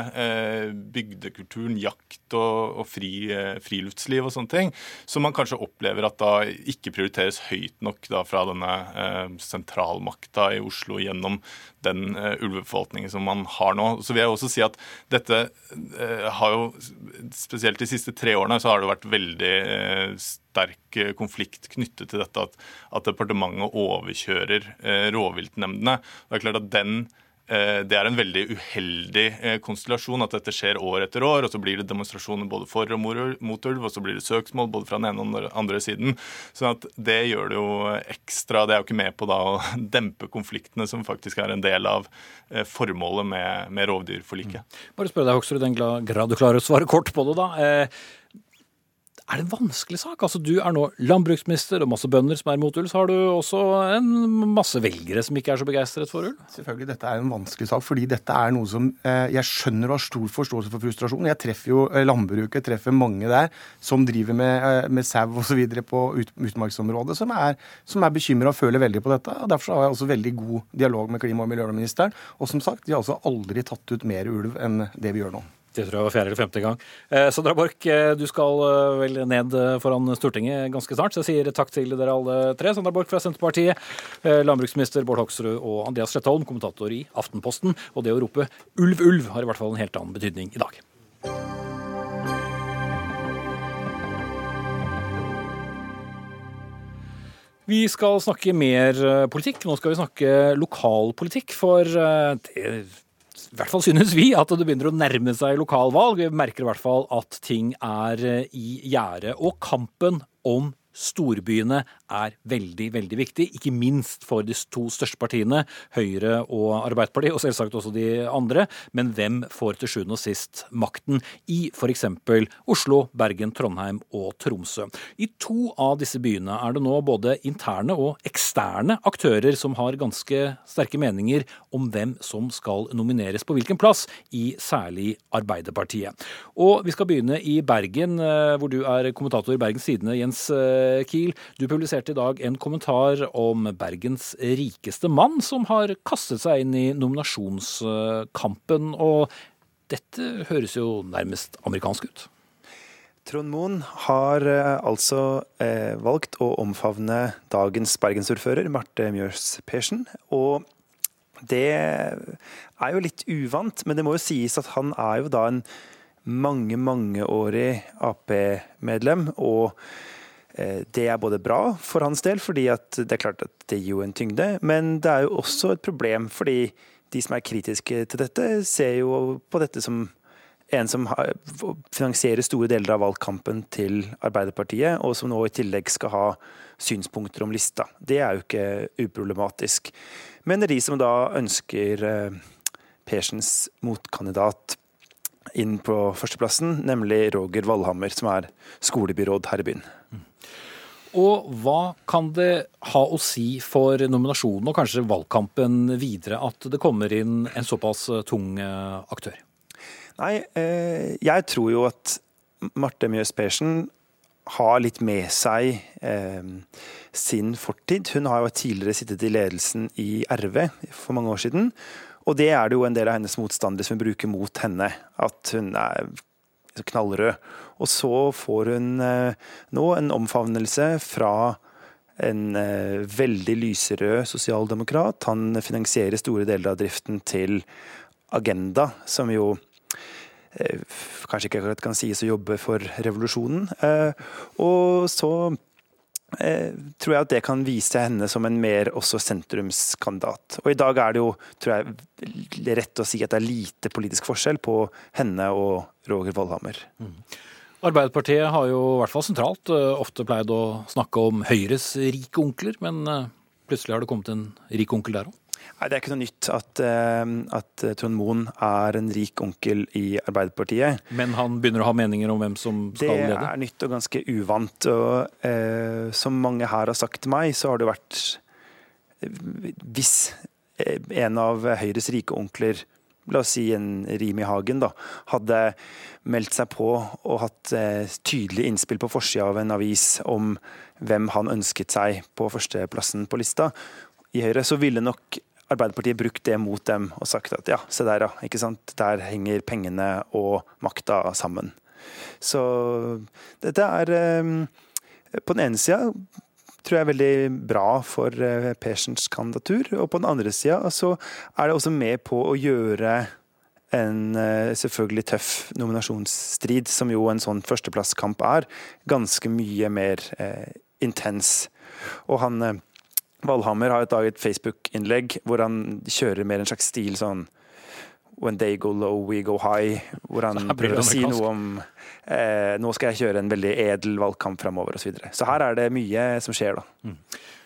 bygdekulturen, jakt og, og fri, eh, friluftsliv og sånne ting, som man kanskje opplever at da ikke prioriteres høyt nok da fra denne eh, sentralmakta i Oslo gjennom den eh, ulveforvaltningen som man har nå. Så vil jeg også si at dette eh, har jo, spesielt de siste tre årene, så har det vært veldig eh, sterk eh, konflikt knyttet til dette at, at departementet overkjører rovviltnemndene. Det er klart at den Eh, det er en veldig uheldig eh, konstellasjon at dette skjer år etter år. og Så blir det demonstrasjoner både for og mot ulv, og så blir det søksmål både fra den ene og den andre siden. sånn at det gjør det jo ekstra Det er jo ikke med på da å dempe konfliktene, som faktisk er en del av eh, formålet med, med rovdyrforliket. Mm. Bare spør deg, Hoksrud, den grad du klarer å svare kort på det, da. Er det en vanskelig sak? Altså, Du er nå landbruksminister og masse bønder som er mot ulv. Så har du også en masse velgere som ikke er så begeistret for ulv? Selvfølgelig, dette er en vanskelig sak, fordi dette er noe som eh, Jeg skjønner og har stor forståelse for frustrasjon. Jeg treffer jo eh, landbruket, treffer mange der som driver med, eh, med sau osv. på ut, utmarksområdet, som er, som er bekymra og føler veldig på dette. og Derfor har jeg også veldig god dialog med klima- og miljøministeren. Og som sagt, de har altså aldri tatt ut mer ulv enn det vi gjør nå. Det tror jeg var fjerde eller femte gang. Eh, Sandra Borch, eh, du skal eh, vel ned foran Stortinget ganske snart, så jeg sier takk til dere alle tre. Sandra Borch fra Senterpartiet, landbruksminister Bård Hoksrud og Andreas Slettholm, kommentator i Aftenposten. Og det å rope 'ulv, ulv' har i hvert fall en helt annen betydning i dag. Vi skal snakke mer politikk. Nå skal vi snakke lokalpolitikk. For det i hvert fall synes vi at det begynner å nærme seg lokalvalg. Vi merker i hvert fall at ting er i gjære. Og kampen om storbyene er veldig, veldig viktig. Ikke minst for de to største partiene, Høyre og Arbeiderpartiet, og selvsagt også de andre. Men hvem får til sjuende og sist makten i f.eks. Oslo, Bergen, Trondheim og Tromsø? I to av disse byene er det nå både interne og eksterne aktører som har ganske sterke meninger om hvem som skal nomineres på hvilken plass, i særlig Arbeiderpartiet. Og vi skal begynne i Bergen, eh, hvor du er kommentator i Bergens Tidende, Jens eh, Kiel. Du publiserte i dag en kommentar om Bergens rikeste mann, som har kastet seg inn i nominasjonskampen. Og dette høres jo nærmest amerikansk ut. Trond Moen har eh, altså eh, valgt å omfavne dagens bergensordfører, Marte Mjøs Persen. Og det er jo litt uvant, men det må jo sies at han er jo da en mange, mangeårig Ap-medlem. og Eh, det er både bra for hans del, fordi det er klart at det gir jo en tyngde, men det er jo også et problem fordi de som er kritiske til dette, ser jo på dette som en som finansierer store deler av valgkampen til Arbeiderpartiet, og som nå i tillegg skal ha synspunkter om lista. Det er jo ikke uproblematisk. Men det er de som da ønsker eh, Persens motkandidat inn på førsteplassen, nemlig Roger Valhammer, som er skolebyråd her i byen. Og hva kan det ha å si for nominasjonen og kanskje valgkampen videre at det kommer inn en såpass tung eh, aktør? Nei, eh, jeg tror jo at Marte Mjøs Persen har litt med seg eh, sin fortid. Hun har jo tidligere sittet i ledelsen i RV for mange år siden. Og det er det jo en del av hennes motstandere som bruker mot henne. At hun er knallrød. Og så får hun eh, nå en omfavnelse fra en eh, veldig lyserød sosialdemokrat. Han finansierer store deler av driften til Agenda, som jo eh, kanskje ikke akkurat kan sies å jobbe for revolusjonen. Og så tror jeg at det kan vise henne som en mer også sentrumskandidat. Og i dag er det jo, tror jeg, rett å si at det er lite politisk forskjell på henne og Roger Valhammer. Mm. Arbeiderpartiet har jo i hvert fall sentralt eh, ofte pleid å snakke om Høyres rike onkler, men eh, plutselig har det kommet en rik onkel der òg? Nei, Det er ikke noe nytt at, eh, at Trond Moen er en rik onkel i Arbeiderpartiet. Men han begynner å ha meninger om hvem som skal det lede? Det er nytt og ganske uvant. og eh, Som mange her har sagt til meg, så har det vært Hvis en av Høyres rike onkler la oss si en Rimi Hagen, da, hadde meldt seg på og hatt eh, tydelig innspill på forsida av en avis om hvem han ønsket seg på førsteplassen på lista i Høyre, så ville nok Arbeiderpartiet brukt det mot dem og sagt at ja, se der, ja. ikke sant? Der henger pengene og makta sammen. Så dette er eh, på den ene sida tror jeg er veldig bra for eh, Persens kandidatur. Og på den andre sida så er det også med på å gjøre en eh, selvfølgelig tøff nominasjonsstrid, som jo en sånn førsteplasskamp er, ganske mye mer eh, intens. Og han eh, Valhammer har et, et Facebook-innlegg hvor han kjører mer en slags stil sånn When they go low, we go high. Hvor han prøver å si noe om eh, Nå skal jeg kjøre en veldig edel valgkamp framover osv. Så, videre. så her er det mye som skjer, da. Mm.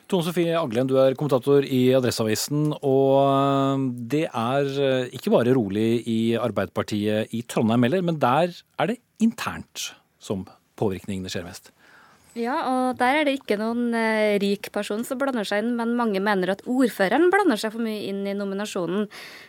Tone Sofie Aglen, du er kommentator i Adresseavisen. Og eh, det er eh, ikke bare rolig i Arbeiderpartiet i Trondheim heller, men der er det internt som påvirkningene skjer mest. Ja, og der er det ikke noen eh, rik person som blander seg inn, men mange mener at ordføreren blander seg for mye inn i nominasjonen.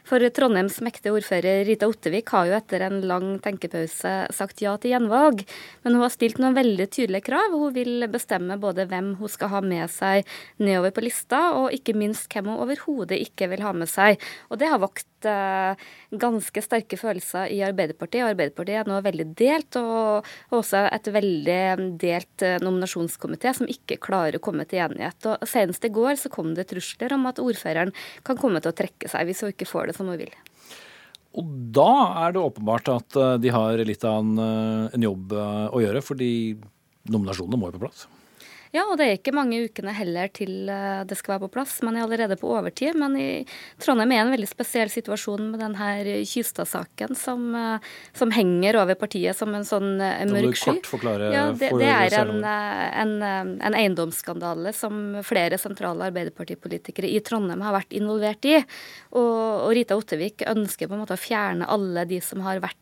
For Trondheims mektige ordfører Rita Ottevik har jo etter en lang tenkepause sagt ja til gjenvalg, men hun har stilt noen veldig tydelige krav. Hun vil bestemme både hvem hun skal ha med seg nedover på lista, og ikke minst hvem hun overhodet ikke vil ha med seg. Og det har vakt uh, ganske sterke følelser i Arbeiderpartiet. Arbeiderpartiet er nå veldig delt, og også et veldig delt uh, nominasjonskomité som ikke klarer å komme til enighet. Og Senest i går så kom det trusler om at ordføreren kan komme til å trekke seg hvis hun ikke får det som hun vil. Og da er det åpenbart at eh, de har litt av en, en jobb å gjøre, fordi nominasjonene må jo på plass. Ja, og det er ikke mange ukene heller til eh, det skal være på plass. Man er allerede på overtid. Men i Trondheim er en veldig spesiell situasjon med denne Kystad-saken som, eh, som, henger over partiet som en sånn eh, mørk sky. Kort ja, det, det er en, en, en, eiendomsskandale som flere sentrale Arbeiderpartipolitikere i Trondheim har vært involvert i. Og, og Rita Ottevik ønsker på en måte å fjerne alle de som har vært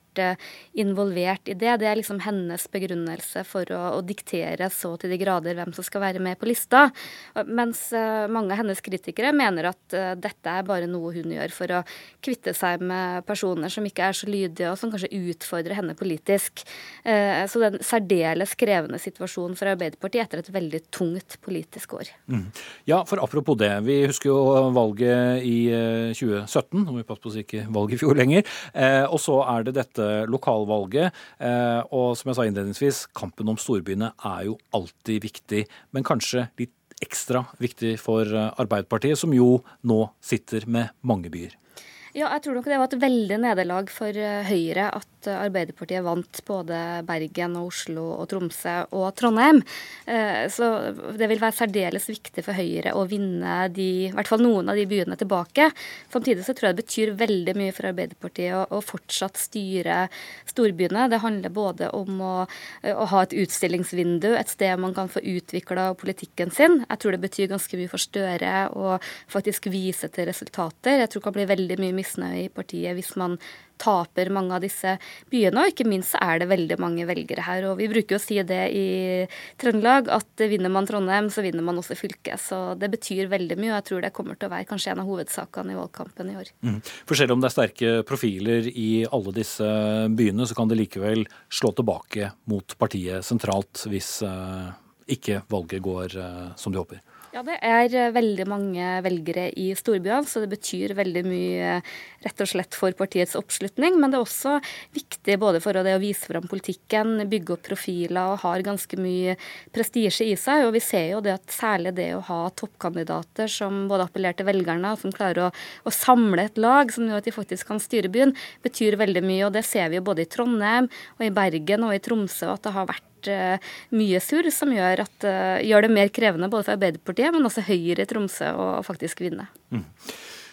involvert i det. Det er liksom hennes begrunnelse for å, å, diktere så til de grader hvem som skal være med på lista. Mens uh, mange av hennes kritikere mener at uh, dette er bare noe hun gjør for å kvitte seg med personer som ikke er så lydige, og som kanskje utfordrer henne politisk. Så det er en særdeles krevende situasjon for Arbeiderpartiet etter et veldig tungt politisk år. Mm. Ja, for apropos det. Vi husker jo valget i 2017, om vi passer på å si ikke valget i fjor lenger. og så er det dette lokalvalget. Eh, og som jeg sa innledningsvis, kampen om storbyene er jo alltid viktig, men kanskje litt ekstra viktig for eh, Arbeiderpartiet, som jo nå sitter med mange byer. Ja, jeg tror nok det var et veldig nederlag for eh, Høyre at Arbeiderpartiet vant både Bergen, og Oslo, og Tromsø og Trondheim. Eh, så det vil være særdeles viktig for Høyre å vinne de, i hvert fall noen av de byene tilbake. Samtidig så tror jeg det betyr veldig mye for Arbeiderpartiet å, å fortsatt styre storbyene. Det handler både om å, å, ha et utstillingsvindu, et sted man kan få utvikla politikken sin. Jeg tror det betyr ganske mye for Støre å faktisk vise til resultater. Jeg tror det kan bli veldig mye misnøye i partiet hvis man taper mange av disse byene. Og ikke minst så er det veldig mange velgere her. Og vi bruker jo å si det i Trøndelag, at vinner man Trondheim, så vinner man også fylket. Så det betyr veldig mye, og jeg tror det kommer til å være kanskje en av hovedsakene i valgkampen i år. Mm. For selv om det er sterke profiler i alle disse byene, så kan det likevel slå tilbake mot partiet sentralt hvis uh, ikke valget går uh, som de håper? Ja, det er eh, veldig mange velgere i storbyene, så det betyr veldig mye rett og slett for partiets oppslutning. Men det er også viktig både for å vise fram politikken, bygge opp profiler og har ganske mye prestisje i seg. Og vi ser jo det at særlig det å ha toppkandidater som både appellerer til velgerne, som klarer å, å, samle et lag som gjør at de faktisk kan styre byen, betyr veldig mye. Og det ser vi jo både i Trondheim og i Bergen og i Tromsø at det har vært Eh, mye surr, som gjør, at, eh, gjør, det mer krevende både for Arbeiderpartiet, men også Høyre i Tromsø å faktisk vinne. Mm.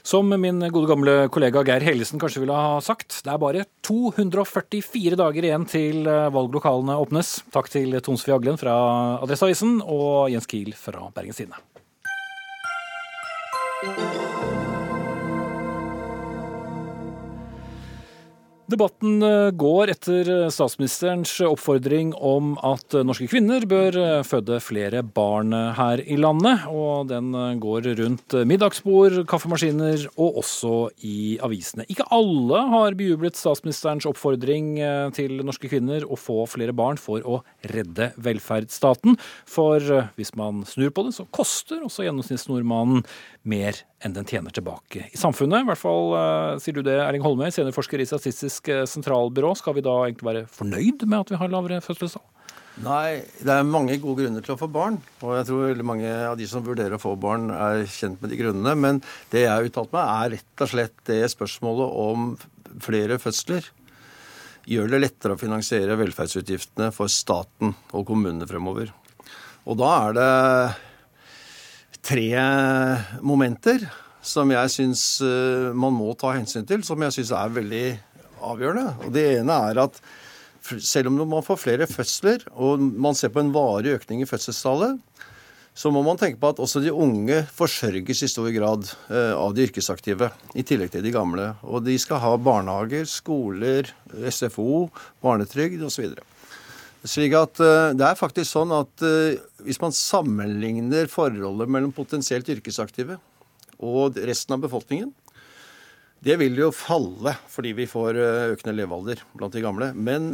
Som min gode gamle kollega Geir Hellesen kanskje ville ha sagt, det er bare 244 dager igjen til eh, valglokalene åpnes. Takk til Tonsvi Aglen fra Adresseavisen og Jens Kiel fra Bergens Tidende. Debatten eh, går etter eh, statsministerens oppfordring om at eh, norske kvinner bør føde flere barn her i landet. Og den går rundt middagsbord, kaffemaskiner og også i avisene. Ikke alle har bejublet statsministerens oppfordring til norske kvinner å få flere barn for å redde velferdsstaten. For hvis man snur på det, så koster også gjennomsnittsnordmannen mer enn den tjener tilbake i samfunnet. I hvert fall uh, sier du det, Erling Holmøy, seniorforsker i Statistisk eh, sentralbyrå. Skal vi da egentlig være fornøyd med at vi har lavere fødselstall? Nei, det er mange gode grunner til å få barn. Og jeg tror veldig mange av de som vurderer å få barn, er kjent med de grunnene. Men det jeg har uttalt meg, er rett og slett det spørsmålet om flere fødsler gjør det lettere å finansiere velferdsutgiftene for staten og kommunene fremover. Og da er det tre momenter som jeg syns eh, man må ta hensyn til, som jeg syns er veldig avgjørende. Og Det ene er at selv om man får flere fødsler, og man ser på en varig økning i fødselstallet, så må man tenke på at også de unge forsørges i stor grad eh, av de yrkesaktive, i tillegg til de gamle. Og de skal ha barnehager, skoler, SFO, barnetrygd osv. Slik at uh, Det er faktisk sånn at uh, hvis man sammenligner forholdet mellom potensielt yrkesaktive og resten av befolkningen, det vil jo falle fordi vi får uh, økende levealder blant de gamle. Men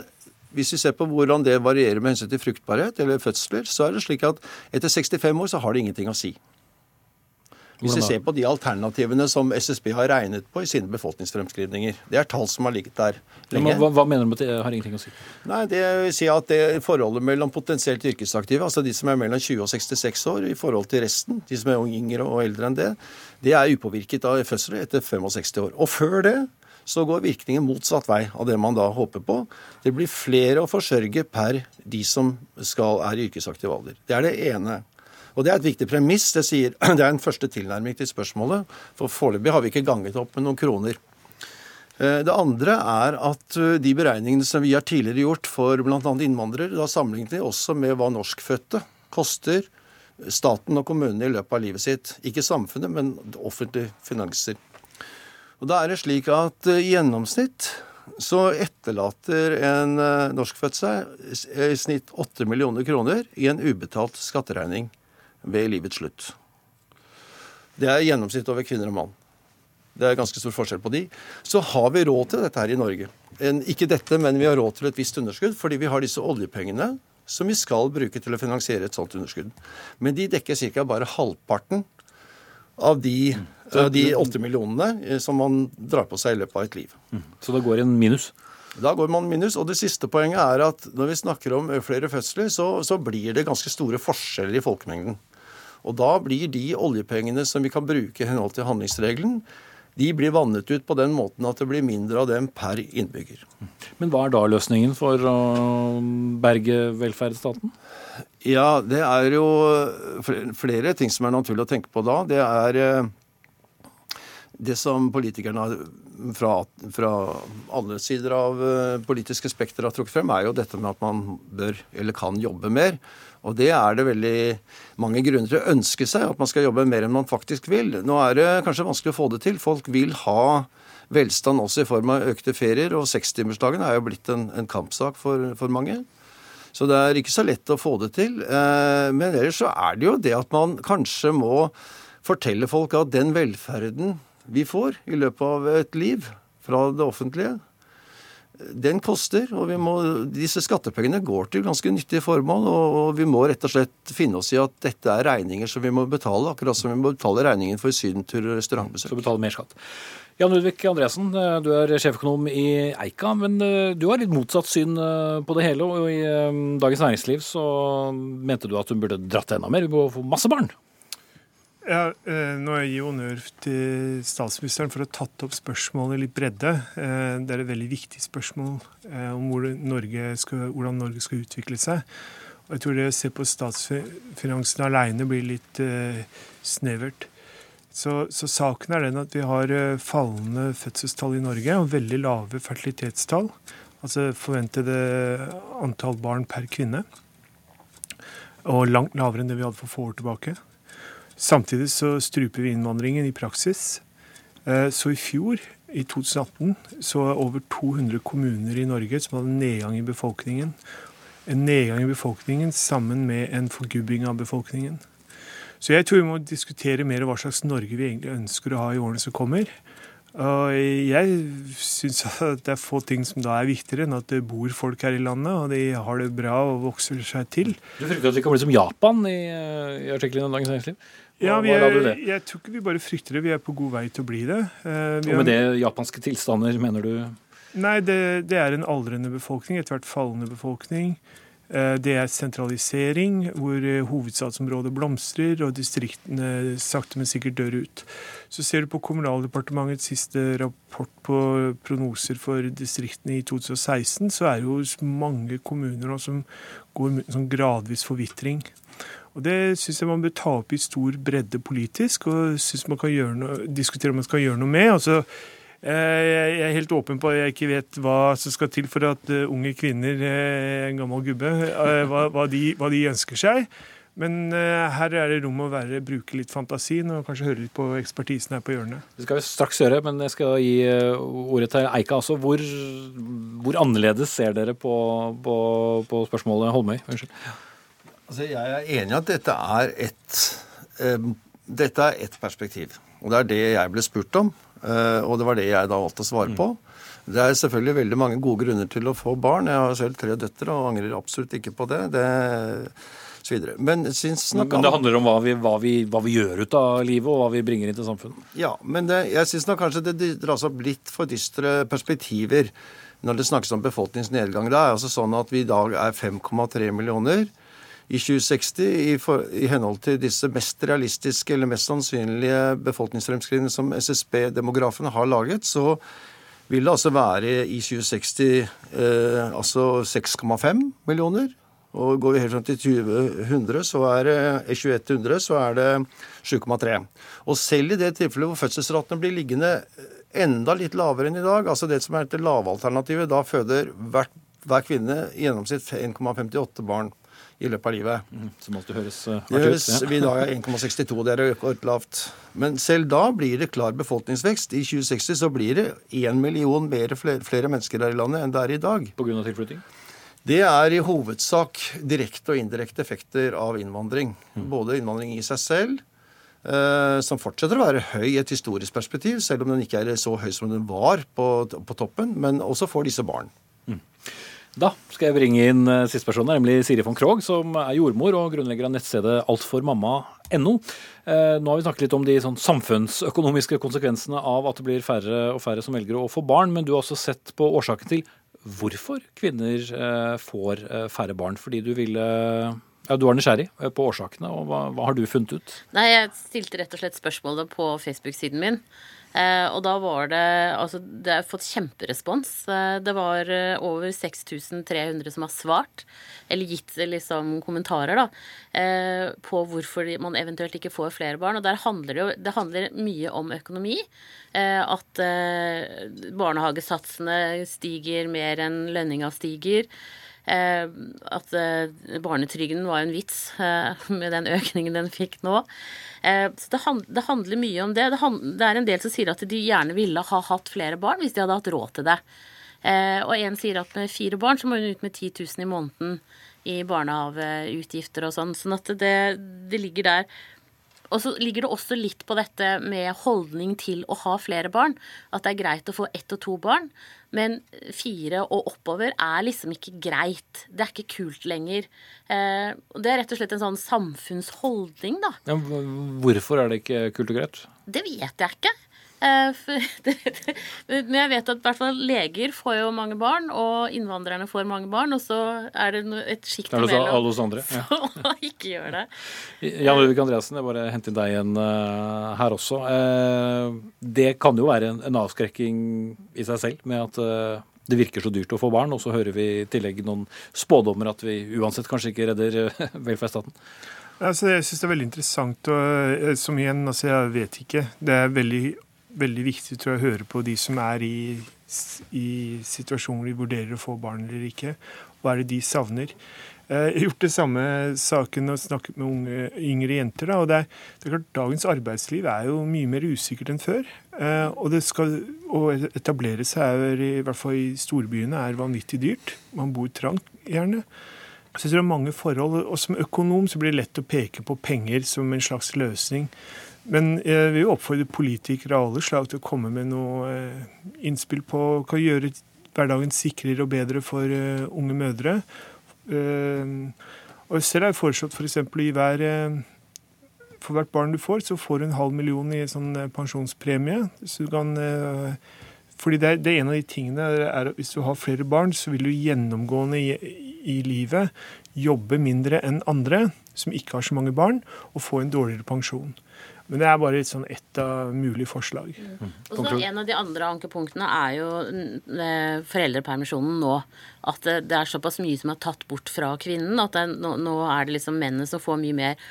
hvis vi ser på hvordan det varierer med hensyn til fruktbarhet eller fødsler, så er det slik at etter 65 år så har det ingenting å si. Hvis vi ser på de alternativene som SSB har regnet på i sine befolkningsfremskrivninger. Det er tall som har ligget der lenge. Hva, hva, mener du med at det har ingenting å si? Nei, Det vil si at det forholdet mellom potensielt yrkesaktive, altså de som er mellom 20 og 66 år, i forhold til resten, de som er yngre og eldre enn det, det er upåvirket av fødsel etter 65 år. Og før det så går virkningen motsatt vei av det man da håper på. Det blir flere å forsørge per de som skal, er i yrkesaktiv alder. Det er det ene. Og Det er et viktig premiss. Det, sier, det er en første tilnærming til spørsmålet. For foreløpig har vi ikke ganget opp med noen kroner. Eh, det andre er at eh, de beregningene som vi har tidligere gjort for bl.a. innvandrere, da sammenlignet vi også med hva norskfødte koster staten og kommunene i løpet av livet sitt. Ikke samfunnet, men offentlige finanser. Og Da er det slik at i gjennomsnitt så etterlater en norskfødt seg i snitt 8 millioner kroner i en ubetalt skatteregning ved livets slutt. Det er gjennomsnitt over kvinner og mann. Det er ganske stor forskjell på de. Så har vi råd til dette her i Norge. En, ikke dette, men vi har råd til et visst underskudd fordi vi har disse oljepengene som vi skal bruke til å finansiere et sånt underskudd. Men de dekker ca. bare halvparten av de, av de 8 millionene eh, som man drar på seg i løpet av et liv. Mm. Så da går en minus? Da går man minus. Og det siste poenget er at når vi snakker om flere fødsler, så, så blir det ganske store forskjeller i folkemengden. Og da blir de oljepengene som vi kan bruke i henhold til handlingsregelen, de blir vannet ut på den måten at det blir mindre av dem per innbygger. Men hva er da løsningen for å berge velferdsstaten? Ja, det er jo flere ting som er naturlig å tenke på da. Det er eh, det som politikerne fra, fra alle sider av eh, politiske spekter har trukket frem, er jo dette med at man bør eller kan jobbe mer. Og det er det veldig mange grunner til å ønske seg, at man skal jobbe mer enn man faktisk vil. Nå er det kanskje vanskelig å få det til. Folk vil ha velstand også i form av økte ferier, og sekstimersdagen er jo blitt en, en kampsak for, for, mange. Så det er ikke så lett å få det til. Eh, men ellers så er det jo det at man kanskje må fortelle folk at den velferden vi får i løpet av et liv fra det offentlige, den koster, og må, disse skattepengene går til ganske nyttige formål. Og, og, vi må rett og slett finne oss i at dette er regninger som vi må betale, akkurat som vi må betale regningen for sydentur og restaurantbesøk. Så betale mer skatt. Jan Ludvig Andresen, du er sjeføkonom i Eika, men eh, du har litt motsatt syn eh, på det hele. Og i eh, Dagens Næringsliv så mente du at hun burde dratt enda mer. Vi må få masse barn. Ja, eh, Nå gir jeg honnør til statsministeren for å ha tatt opp spørsmålet litt bredde. Eh, det er et veldig viktig spørsmål eh, om hvordan Norge skal, hvordan Norge skal utvikle seg. Og jeg tror det å se på statsfinansene alene blir litt snevert. Så, så, saken er den at vi har fallende fødselstall i Norge og veldig lave fertilitetstall. Altså forventede antall barn per kvinne. Og langt lavere enn det vi hadde for få år tilbake. Samtidig så struper vi innvandringen i praksis. Eh, så i fjor, i 2018, så var over 200 kommuner i Norge som hadde nedgang i befolkningen. En nedgang i befolkningen sammen med en forgubbing av befolkningen. Så jeg tror vi må diskutere mer hva slags Norge vi egentlig ønsker å ha i årene som kommer. Og jeg syns det er få ting som da er viktigere enn at det bor folk her i landet, og de har det bra og vokser seg til. Du frykter at vi kan bli som Japan i, i artikkelen i Dagens Næringsliv? Ja, er, jeg tror ikke vi bare frykter det, vi er på god vei til å bli det. Uh, og med det japanske tilstander, mener du? Nei, det, det er en aldrende befolkning, etter hvert fallende befolkning. Uh, det er sentralisering, hvor uh, hovedstadsområdet blomstrer og distriktene sakte, men sikkert dør ut. Så ser du på Kommunaldepartementets siste rapport på prognoser for distriktene i 2016, så er det jo mange kommuner nå som går med sånn gradvis forvitring. Og Det syns jeg man bør ta opp i stor bredde politisk, og synes man kan noe, diskutere om man skal gjøre noe med. Altså, jeg er helt åpen på at jeg ikke vet hva som skal til for at eh, unge kvinner, eh, en gammel gubbe, eh, hva, hva, de, hva de, ønsker seg. Men her er det rom å være, bruke litt fantasien og kanskje høre litt på ekspertisen her på hjørnet. Det skal vi straks gjøre, men jeg skal gi ordet til Eika også. Hvor, hvor annerledes ser dere på, på, på spørsmålet Holmøy? Unnskyld. Altså, jeg er enig i at dette er et um, dette er ett perspektiv. Og det er det jeg ble spurt om. Uh, og det var det jeg da valgte å svare på. Det er selvfølgelig veldig mange gode grunner til å få barn. Jeg har selv tre døtre og angrer absolutt ikke på det. det så videre. Men, men det handler om hva vi, hva, vi, hva vi, gjør ut av livet, og hva vi bringer inn til samfunnet? Ja, men det, jeg syns nok kanskje det dras opp litt for dystre perspektiver når det snakkes om befolkningsnedgang. Det er altså sånn at vi i dag er 5,3 millioner i 2060 i, for, i, henhold til disse mest realistiske eller mest sannsynlige befolkningsfremskrivene som SSB-demografene har laget, så vil det altså være i 2060 eh, altså 6,5 millioner Og går vi helt frem til 2100, så er det, 2100, så er det 7,3. Og selv i det tilfellet hvor fødselsratene blir liggende enda litt lavere enn i dag, altså det som er det lavalternativet, da føder hvert, hver kvinne i gjennomsnitt 1,58 barn i løpet av livet. Mm, som alltid høres hardt høres, ut. Ja. Vi da er 1,62, det er rekordlavt. Men selv da blir det klar befolkningsvekst. I 2060 så blir det 1 million mer flere, flere, mennesker her i landet enn det er i dag. På grunn av tilflytting? Det er i hovedsak direkte og indirekte effekter av innvandring. Mm. Både innvandring i seg selv, eh, som fortsetter å være høy i et historisk perspektiv, selv om den ikke er så høy som den var på, på toppen, men også for disse barn. Da skal jeg bringe inn uh, siste person, nemlig Siri von Krogh, som er jordmor og grunnlegger av nettstedet altformamma.no. Uh, nå har vi snakket litt om de sånn, samfunnsøkonomiske konsekvensene av at det blir færre og færre som velger å få barn, men du har også sett på årsaken til hvorfor kvinner eh, får eh, færre barn. Fordi du ville ja, Du var nysgjerrig eh, på årsakene, og hva, hva, har du funnet ut? Nei, Jeg stilte rett og slett spørsmålet på Facebook-siden min. Eh, og da var det Altså, det har fått kjemperespons. Eh, det var eh, over 6300 som har svart, eller gitt liksom kommentarer, da, på hvorfor man eventuelt ikke får flere barn. Og der handler det jo Det handler mye om økonomi. At eh, barnehagesatsene stiger mer enn lønninga stiger. Eh, at eh, barnetrygden var en vits eh, med den økningen den fikk nå. Så det, handler mye om det. Det er en del som sier at de gjerne ville ha hatt flere barn hvis de hadde hatt råd til det. Og en sier at med fire barn så må hun ut med 10 000 i måneden i barnehageutgifter og sånn. Sånn at det, det ligger der. Og så ligger det også litt på dette med holdning til å ha flere barn. At det er greit å få ett og to barn. Men fire og oppover er liksom ikke greit. Det er ikke kult lenger. Eh, det er rett og slett en sånn samfunnsholdning, da. Ja, hvorfor er det ikke kult og greit? Det vet jeg ikke. Eh, men jeg vet at hvert fall leger får jo mange barn, og innvandrerne får mange barn, og så er det et sjikt imellom alle oss andre. Ja. Så ikke gjør det. Jan Ulrik Andreassen, jeg bare henter inn deg igjen uh, her også. Uh, det kan jo være en, avskrekking i seg selv med at det virker så dyrt å få barn, og så hører vi i tillegg noen spådommer at vi uansett kanskje ikke redder velferdsstaten. Altså, jeg syns det er veldig interessant, og som igjen, altså jeg vet ikke. Det er veldig veldig viktig tror jeg, å høre på de som er i, i situasjoner hvor de vurderer å få barn eller ikke. Hva er det de savner? Eh, jeg har gjort det samme saken og snakket med unge, yngre jenter. Da, og det er, det er, klart, Dagens arbeidsliv er jo mye mer usikkert enn før. Eh, og det skal, å etablere seg er, i hvert fall i storbyene er vanvittig dyrt. Man bor trangt, gjerne. Så jeg tror det er mange forhold, og Som økonom så blir det lett å peke på penger som en slags løsning. Men jeg vil oppfordre politikere av alle slag til å komme med noe eh, innspill på hva gjøre hverdagen sikrere og bedre for eh, unge mødre. Eh, og selv har jeg foreslått f.eks. For i hver for hvert barn du får, så får du en halv million i sånn pensjonspremie. Så kan, fordi det er, det er, en av de tingene er at hvis du har flere barn, så vil du gjennomgående i, i livet jobbe mindre enn andre som ikke har så mange barn, og få en dårligere pensjon. Men det er bare et, sånn ett av mulige forslag. Mm. Og så En av de andre ankepunktene er jo eh, foreldrepermisjonen nå. At det er såpass mye som er tatt bort fra kvinnen. At det, nå, nå er det liksom mennene som får mye mer.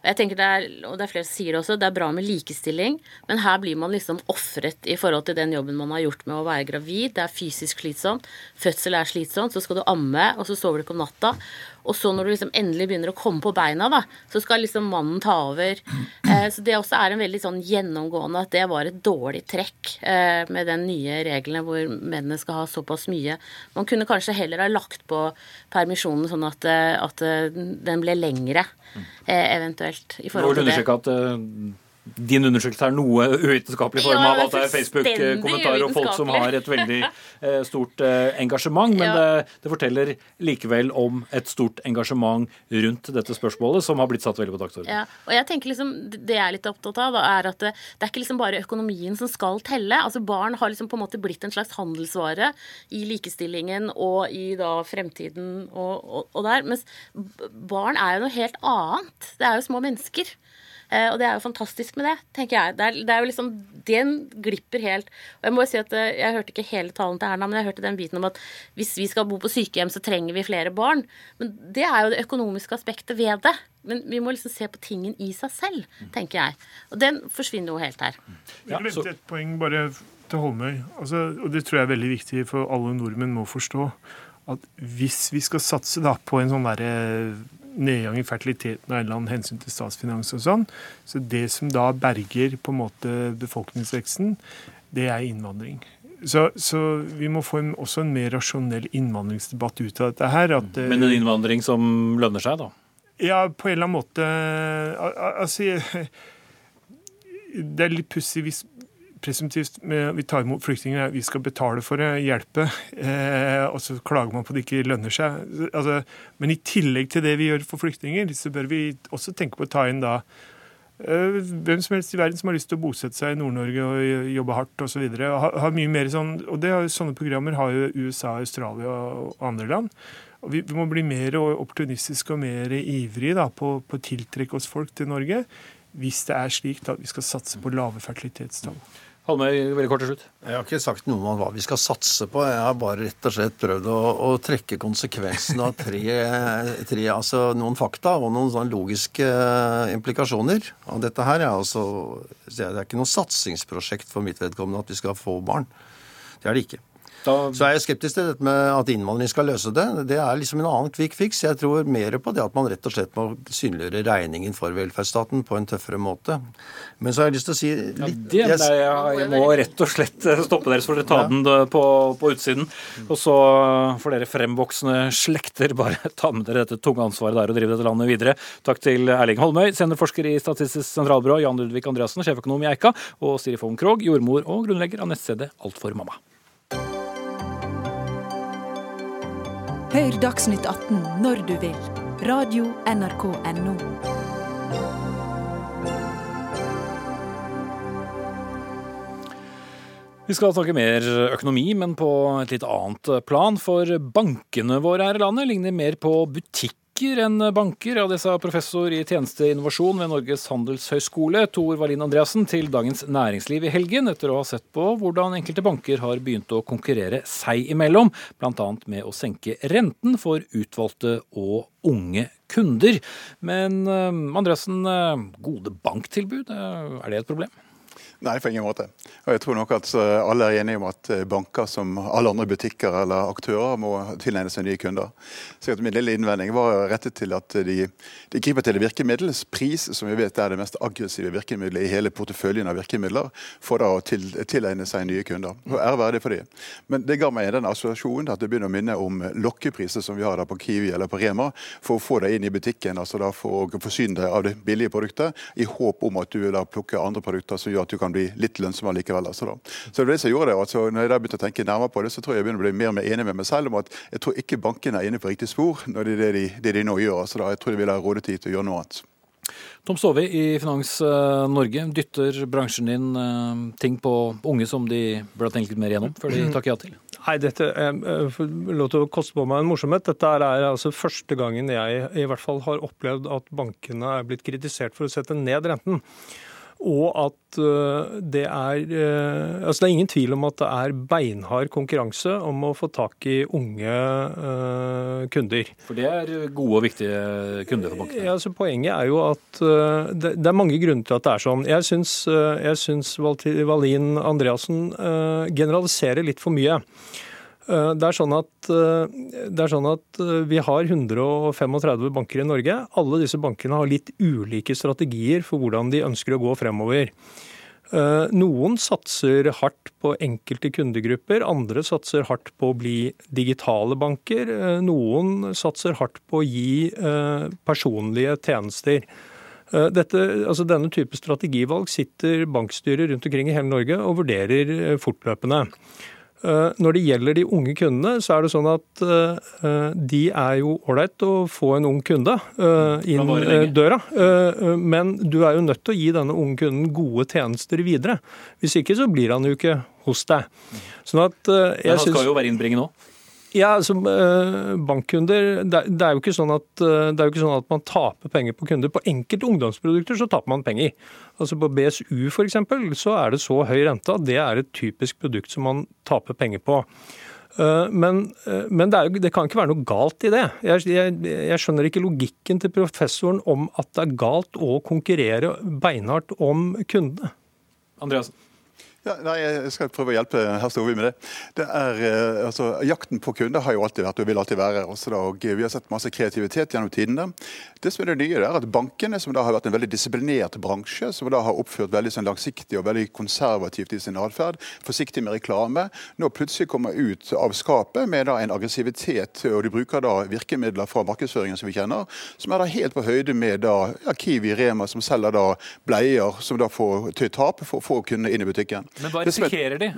Jeg tenker det er, og det er flere som sier det også, det er bra med likestilling, men her blir man liksom ofret i forhold til den jobben man har gjort med å være gravid. Det er fysisk slitsomt. Fødsel er slitsomt. Så skal du amme, og så sover du ikke om natta. Og så når du liksom endelig begynner å komme på beina, da, så skal liksom mannen ta over. Eh, så det også er en veldig sånn gjennomgående at det var et dårlig trekk eh, med den nye reglene hvor mennene skal ha såpass mye. Man kunne kanskje heller ha lagt på permisjonen sånn at, eh, at eh, den ble lengre, eh, eventuelt. i forhold til det. At, uh din undersøkelse er noe uvitenskapelig i form av at det er Facebook-kommentarer og folk som har et veldig eh, stort eh, engasjement. Men ja. det, det, forteller likevel om et stort engasjement rundt dette spørsmålet, som har blitt satt veldig på dagsordenen. Ja. Og jeg tenker liksom, Det jeg er litt opptatt av, da, er at det, det, er ikke liksom bare økonomien som skal telle. Altså Barn har liksom på en måte blitt en slags handelsvare i likestillingen og i da fremtiden og, og, og der. Mens barn er jo noe helt annet. Det er jo små mennesker. Eh, og det er jo fantastisk med det, tenker jeg. Det er, det er jo liksom, Den glipper helt. Og Jeg må jo si at eh, jeg hørte ikke hele talen til Erna, men jeg hørte den biten om at hvis vi skal bo på sykehjem, så trenger vi flere barn. Men det er jo det økonomiske aspektet ved det. Men vi må liksom se på tingen i seg selv, tenker jeg. Og den forsvinner jo helt her. Jeg glemte et poeng bare til Holmøy. Altså, og det tror jeg er veldig viktig for alle nordmenn må forstå. At hvis vi skal satse da på en sånn derre nedgang i fertiliteten av en eller annen hensyn til statsfinanser og sånn, så det som da berger på en måte befolkningsveksten, det er innvandring. Så, så, vi må få en, også en mer rasjonell innvandringsdebatt ut av dette her. At, Men en innvandring som lønner seg, da? Ja, på en eller annen måte Altså Det er litt pussig hvis presumptivt vi tar imot flyktninger, vi skal betale for det, hjelpe, eh, og så klager man på at det ikke lønner seg. Altså, men i tillegg til det vi gjør for flyktninger, så bør vi også tenke på å ta inn da eh, hvem som helst i verden som har lyst til å bosette seg i Nord-Norge og jobbe hardt osv. Ha, ha mye mer sånn, og det, Sånne programmer har jo USA, Australia og andre land. Og vi, vi må bli mer opportunistiske og mer ivrige da, på, på å tiltrekke oss folk til Norge hvis det er slik at vi skal satse på lave fertilitetstall. Holmøy, veldig kort til slutt. Jeg har ikke sagt noe om hva vi skal satse på. Jeg har bare rett og slett prøvd å, å trekke konsekvensen av tre, tre, altså noen fakta og noen sånn logiske eh, implikasjoner av dette her. Er altså, det er ikke noe satsingsprosjekt for mitt vedkommende at vi skal få barn. Det er det ikke. Da... Så er jeg skeptisk til dette med at innvandring skal løse det. Det er liksom en annen quick fix. Jeg tror mer på det at man rett og slett må synliggjøre regningen for velferdsstaten på en tøffere måte. Men så har jeg lyst til å si litt ja, det, jeg, jeg, må rett og slett stoppe dere, så får dere ta den på, på, utsiden. Og så får dere fremvoksende slekter bare ta med dere dette tunge ansvaret der og drive dette landet videre. Takk til Erling Holmøy, seniorforsker i Statistisk sentralbyrå, Jan Ludvig Andreassen, sjeføkonom i Eika, og Siri Fogn Krogh, jordmor og grunnlegger av nettstedet Alt for mamma. Hør Dagsnytt 18 når du vil. Radio NRK Radio.nrk.no. Vi skal snakke mer økonomi, men på et litt annet plan. For bankene våre her i landet ligner mer på butikk banker enn banker. Ja, det sa professor i tjenesteinnovasjon ved Norges handelshøyskole, Tor Wallin Andreassen, til Dagens Næringsliv i helgen, etter å ha sett på hvordan enkelte banker har begynt å konkurrere seg imellom, bl.a. med å senke renten for utvalgte og unge kunder. Men eh, Andreassen, eh, gode banktilbud, eh, er det et problem? Nei, på ingen måte. Og jeg tror nok at eh, alle er enige om at eh, banker som alle andre butikker eller aktører må tilegne seg nye kunder. Så Min lille innvending var rettet til at de, de griper til et virkemiddel, pris, som vi vet er det mest aggressive virkemidlet i hele porteføljen av virkemidler, for da å til, tilegne seg nye kunder. Og Ære være for det. Men det ga meg den assosiasjonen at det begynner å minne om lokkepriser som vi har på Kiwi eller på Rema, for å få deg inn i butikken, altså da for å forsyne deg av det billige produktet, i håp om at du da plukke andre produkter som gjør at du kan kan bli litt lønnsomme likevel. Altså, da. Så det var det som gjorde det. Altså, når jeg begynte å tenke nærmere på det, så tror jeg jeg begynner å bli mer og mer enig med meg selv om at jeg tror ikke bankene er inne på riktig spor når det er det de, det de nå gjør. Altså, da. Jeg tror de vil ha rådetid til å gjøre noe annet. Tom Sove i Finans eh, Norge, dytter bransjen din eh, ting på unge som de burde ha tenkt litt mer igjennom før de takker ja til? Nei, dette jeg får lov til å koste på meg en morsomhet. Dette er altså første gangen jeg i hvert fall har opplevd at bankene er blitt kritisert for å sette ned renten. Og at eh, det er eh, Altså det er ingen tvil om at det er beinhard konkurranse om å få tak i unge uh, kunder. For det er gode og viktige kunder for bankene? Ja, altså Poenget er jo at det, det, er mange grunner til at det er sånn. Jeg syns, jeg syns Valin Andreassen generaliserer litt for mye. Eh, det er, sånn at, eh, det er sånn at eh, vi har 135 banker i Norge. Alle disse bankene har litt ulike strategier for hvordan de ønsker å gå fremover. Noen satser hardt på enkelte kundegrupper, andre satser hardt på å bli digitale banker. Noen satser hardt på å gi personlige tjenester. Dette, altså denne type strategivalg sitter bankstyrer rundt omkring i hele Norge og vurderer fortløpende. Eh, når det gjelder de unge kundene, så er det sånn at eh, de er jo ålreit å få en ung kunde eh, inn døra. Men du er jo nødt til å gi denne unge kunden gode tjenester videre. Hvis ikke så blir han jo ikke hos deg. Sånn at jeg Men han skal jo være innbringende òg? Ja, altså Bankkunder det, er jo ikke sånn at, det er jo ikke sånn at man taper penger på kunder. På enkelte ungdomsprodukter så taper man penger. Altså På BSU f.eks. så er det så høy rente at det er et typisk produkt som man taper penger på. Men, men det, jo, det, kan ikke være noe galt i det. Jeg, jeg, jeg, skjønner ikke logikken til professoren om at det er galt å konkurrere beinhardt om kundene. Andreasen. Ja, nei, Jeg skal prøve å hjelpe herr Storvi med det. det er, eh, altså, jakten på kunder har jo alltid vært og vil alltid være. Også da, og Vi har sett masse kreativitet gjennom tidene. Det som er det nye, er at bankene, som da har vært en veldig disiplinert bransje, som da har oppført veldig sånn langsiktig og veldig konservativt i sin atferd, forsiktig med reklame, nå plutselig kommer ut av skapet med da en aggressivitet. og De bruker da virkemidler fra markedsføringen som vi kjenner, som er da helt på høyde med da ja, Kiwi Rema, som selger da bleier som da får til tap for å få kundene inn i butikken. Men hva risikerer de?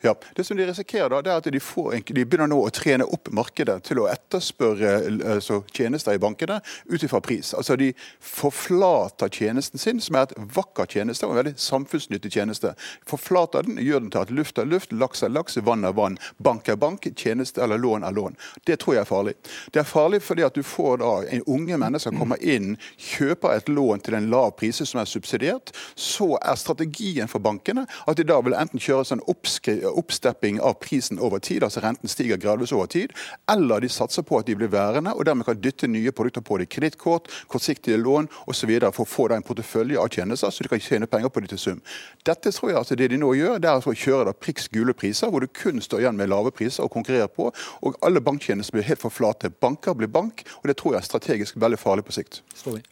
Ja, det som De risikerer da, det er at de, får, de begynner nå å trene opp markedet til å etterspørre altså, tjenester i bankene ut ifra pris. Altså De forflater tjenesten sin, som er et vakker tjeneste og en veldig samfunnsnyttig tjeneste. Forflater den, gjør den til at luft er luft, laks er laks, vann er vann, bank er bank, tjeneste eller lån er lån. Det tror jeg er farlig. Det er farlig fordi at du får da en unge mennesker kommer inn, kjøper et lån til en lav pris som er subsidiert. Så er strategien for bankene at de da vil enten kjøre sånn oppstepping av prisen over tid, altså renten stiger gradvis over tid, eller de satser på at de blir værende og dermed kan dytte nye produkter på det. Kredittkort, kortsiktige lån osv. for å få da en portefølje av tjenester, så de kan tjene penger på det til sum. Dette tror jeg altså det de nå gjør, det er altså å kjøre da priks gule priser, hvor du kun står igjen med lave priser og konkurrerer på. Og alle banktjenester blir helt for flate. Banker blir bank, og det tror jeg er strategisk veldig farlig på sikt.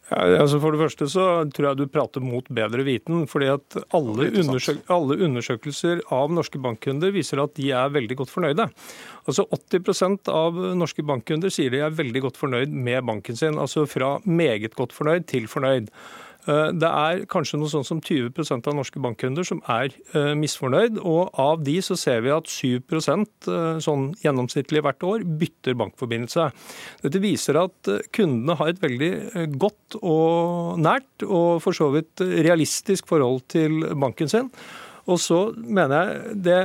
Ja, altså for det første så tror jeg du prater mot bedre viten. fordi at alle, undersøk alle undersøkelser av norske bankkunder viser at de er veldig godt fornøyde. Altså 80% av norske bankkunder sier de er veldig godt fornøyd med banken sin. Altså fra meget godt fornøyd til fornøyd. Eh, det er kanskje noe sånn som 20% av norske bankkunder som er eh, misfornøyd, og av de så ser vi at 7% eh, sånn gjennomsnittlig hvert år bytter bankforbindelse. Dette viser at kundene har et veldig godt og nært og for så vidt realistisk forhold til banken sin. Og så mener jeg det,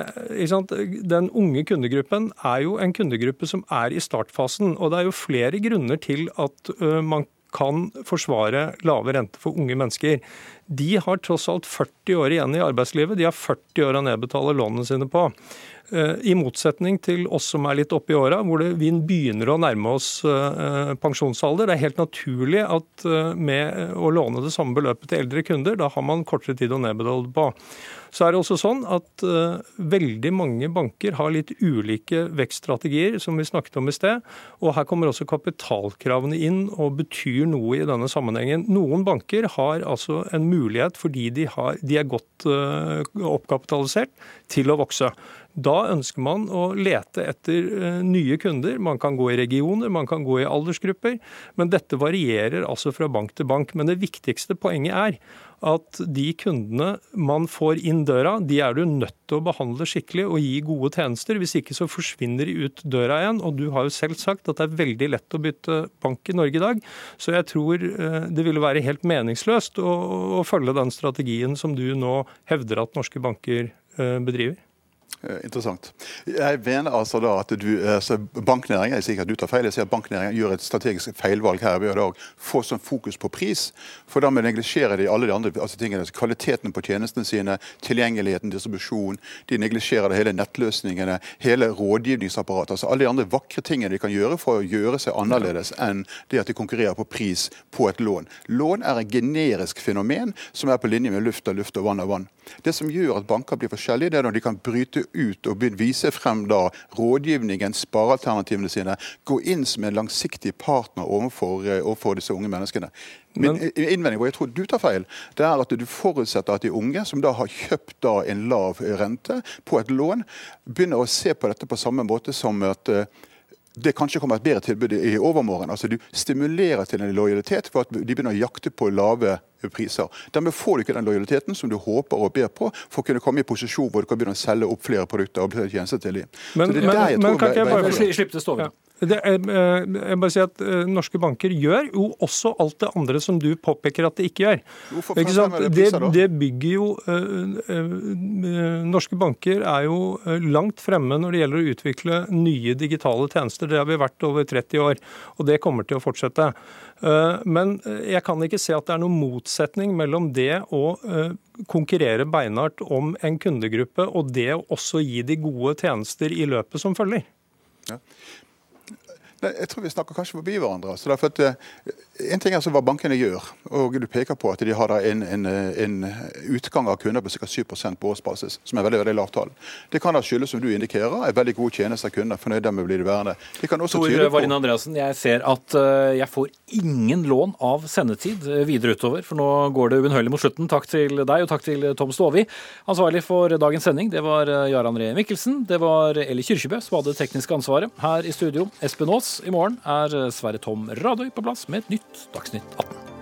Den unge kundegruppen er jo en kundegruppe som er i startfasen. Og det er jo flere grunner til at man kan forsvare lave rente for unge mennesker. De har tross alt 40 år igjen i arbeidslivet. De har 40 år å nedbetale lånene sine på. I motsetning til oss som er litt oppe i åra, hvor det, vi begynner å nærme oss pensjonsalder. Det er helt naturlig at med å låne det samme beløpet til eldre kunder, da har man kortere tid å nedbetale på. Så er det også sånn at uh, veldig mange banker har litt ulike vekststrategier, som vi snakket om i sted. Og her kommer også kapitalkravene inn og betyr noe i denne sammenhengen. Noen banker har altså en mulighet, fordi de, har, de er godt oppkapitalisert, til å vokse. Da ønsker man å lete etter eh, nye kunder. Man kan gå i regioner, man kan gå i aldersgrupper. Men dette varierer altså fra bank til bank. Men det viktigste poenget er at de kundene man får inn døra, de er du nødt til å behandle skikkelig og gi gode tjenester. Hvis ikke så forsvinner de ut døra igjen. Og du har jo selv sagt at det er veldig lett å bytte bank i Norge i dag. Så jeg tror eh, det ville være helt meningsløst å, å følge den strategien som du nå hevder at norske banker eh, bedriver. Eh, interessant. Jeg mener altså da at du, altså banknæringen, jeg sier ikke at du tar feil, jeg sier at banknæringen gjør et strategisk feilvalg her ved å få sånn fokus på pris. For da neglisjerer de alle de andre altså tingene. Altså kvaliteten på tjenestene sine, tilgjengeligheten, distribusjon. De neglisjerer det hele nettløsningene, hele rådgivningsapparatet. altså Alle de andre vakre tingene de kan gjøre for å gjøre seg annerledes enn det at de konkurrerer på pris på et lån. Lån er et generisk fenomen som er på linje med luft og luft og vann og vann. Det som gjør at banker blir forskjellige, det er når de kan bryte ut og vise frem da rådgivningen, sparealternativene sine, gå inn som en langsiktig partner overfor, eh, overfor disse unge menneskene. Min innvending hvor jeg tror du tar feil, det er at du forutsetter at de unge, som da har kjøpt da en lav rente på et lån, begynner å se på dette på samme måte som at eh, det kanskje kommer et bedre tilbud i overmorgen. Altså Du stimulerer til en lojalitet for at de begynner å jakte på lave priser. Dermed får du ikke den lojaliteten som du håper og ber på for å kunne komme i posisjon hvor du kan begynne å selge opp flere produkter og tjenester til dem. Men, men, men kan ikke jeg bare slippe til Stove? Ja. Det, jeg, jeg bare sier at Norske banker gjør jo også alt det andre som du påpeker at de ikke gjør. Hvorfor Ikke sant? det Det, bygger jo øh, øh, Norske banker er jo langt fremme når det gjelder å utvikle nye digitale tjenester. Det har vi vært over 30 år, og det kommer til å fortsette. Eh, Men jeg kan ikke se at det er noen motsetning mellom det å konkurrere beinhardt om en kundegruppe og det å også gi de gode tjenester i løpet som følger. Nei, jeg tror vi snakker kanskje forbi hverandre. Altså, derfor at, eh, en ting er altså hva bankene gjør, og du peker på at de har en, en, en utgang av kunder på ca. 7 på årsbasis, som er veldig veldig lavt tall. Det kan da skyldes, som du indikerer, en veldig god tjeneste av kunder, fornøyde med å bli det værende. Det kan også Tor Varin Andreassen, jeg ser at eh, jeg får ingen lån av sendetid eh, videre utover, for nå går det ubønnhørlig mot slutten. Takk til deg, og takk til Tom Stovi. Ansvarlig for dagens sending, det var eh, Jarand Ree Mikkelsen. Det var Eli Kyrkjebø som hadde det tekniske ansvaret. Her i studio, Espen Aas. I morgen er Sverre Tom Radøy på plass med et nytt Dagsnytt 18.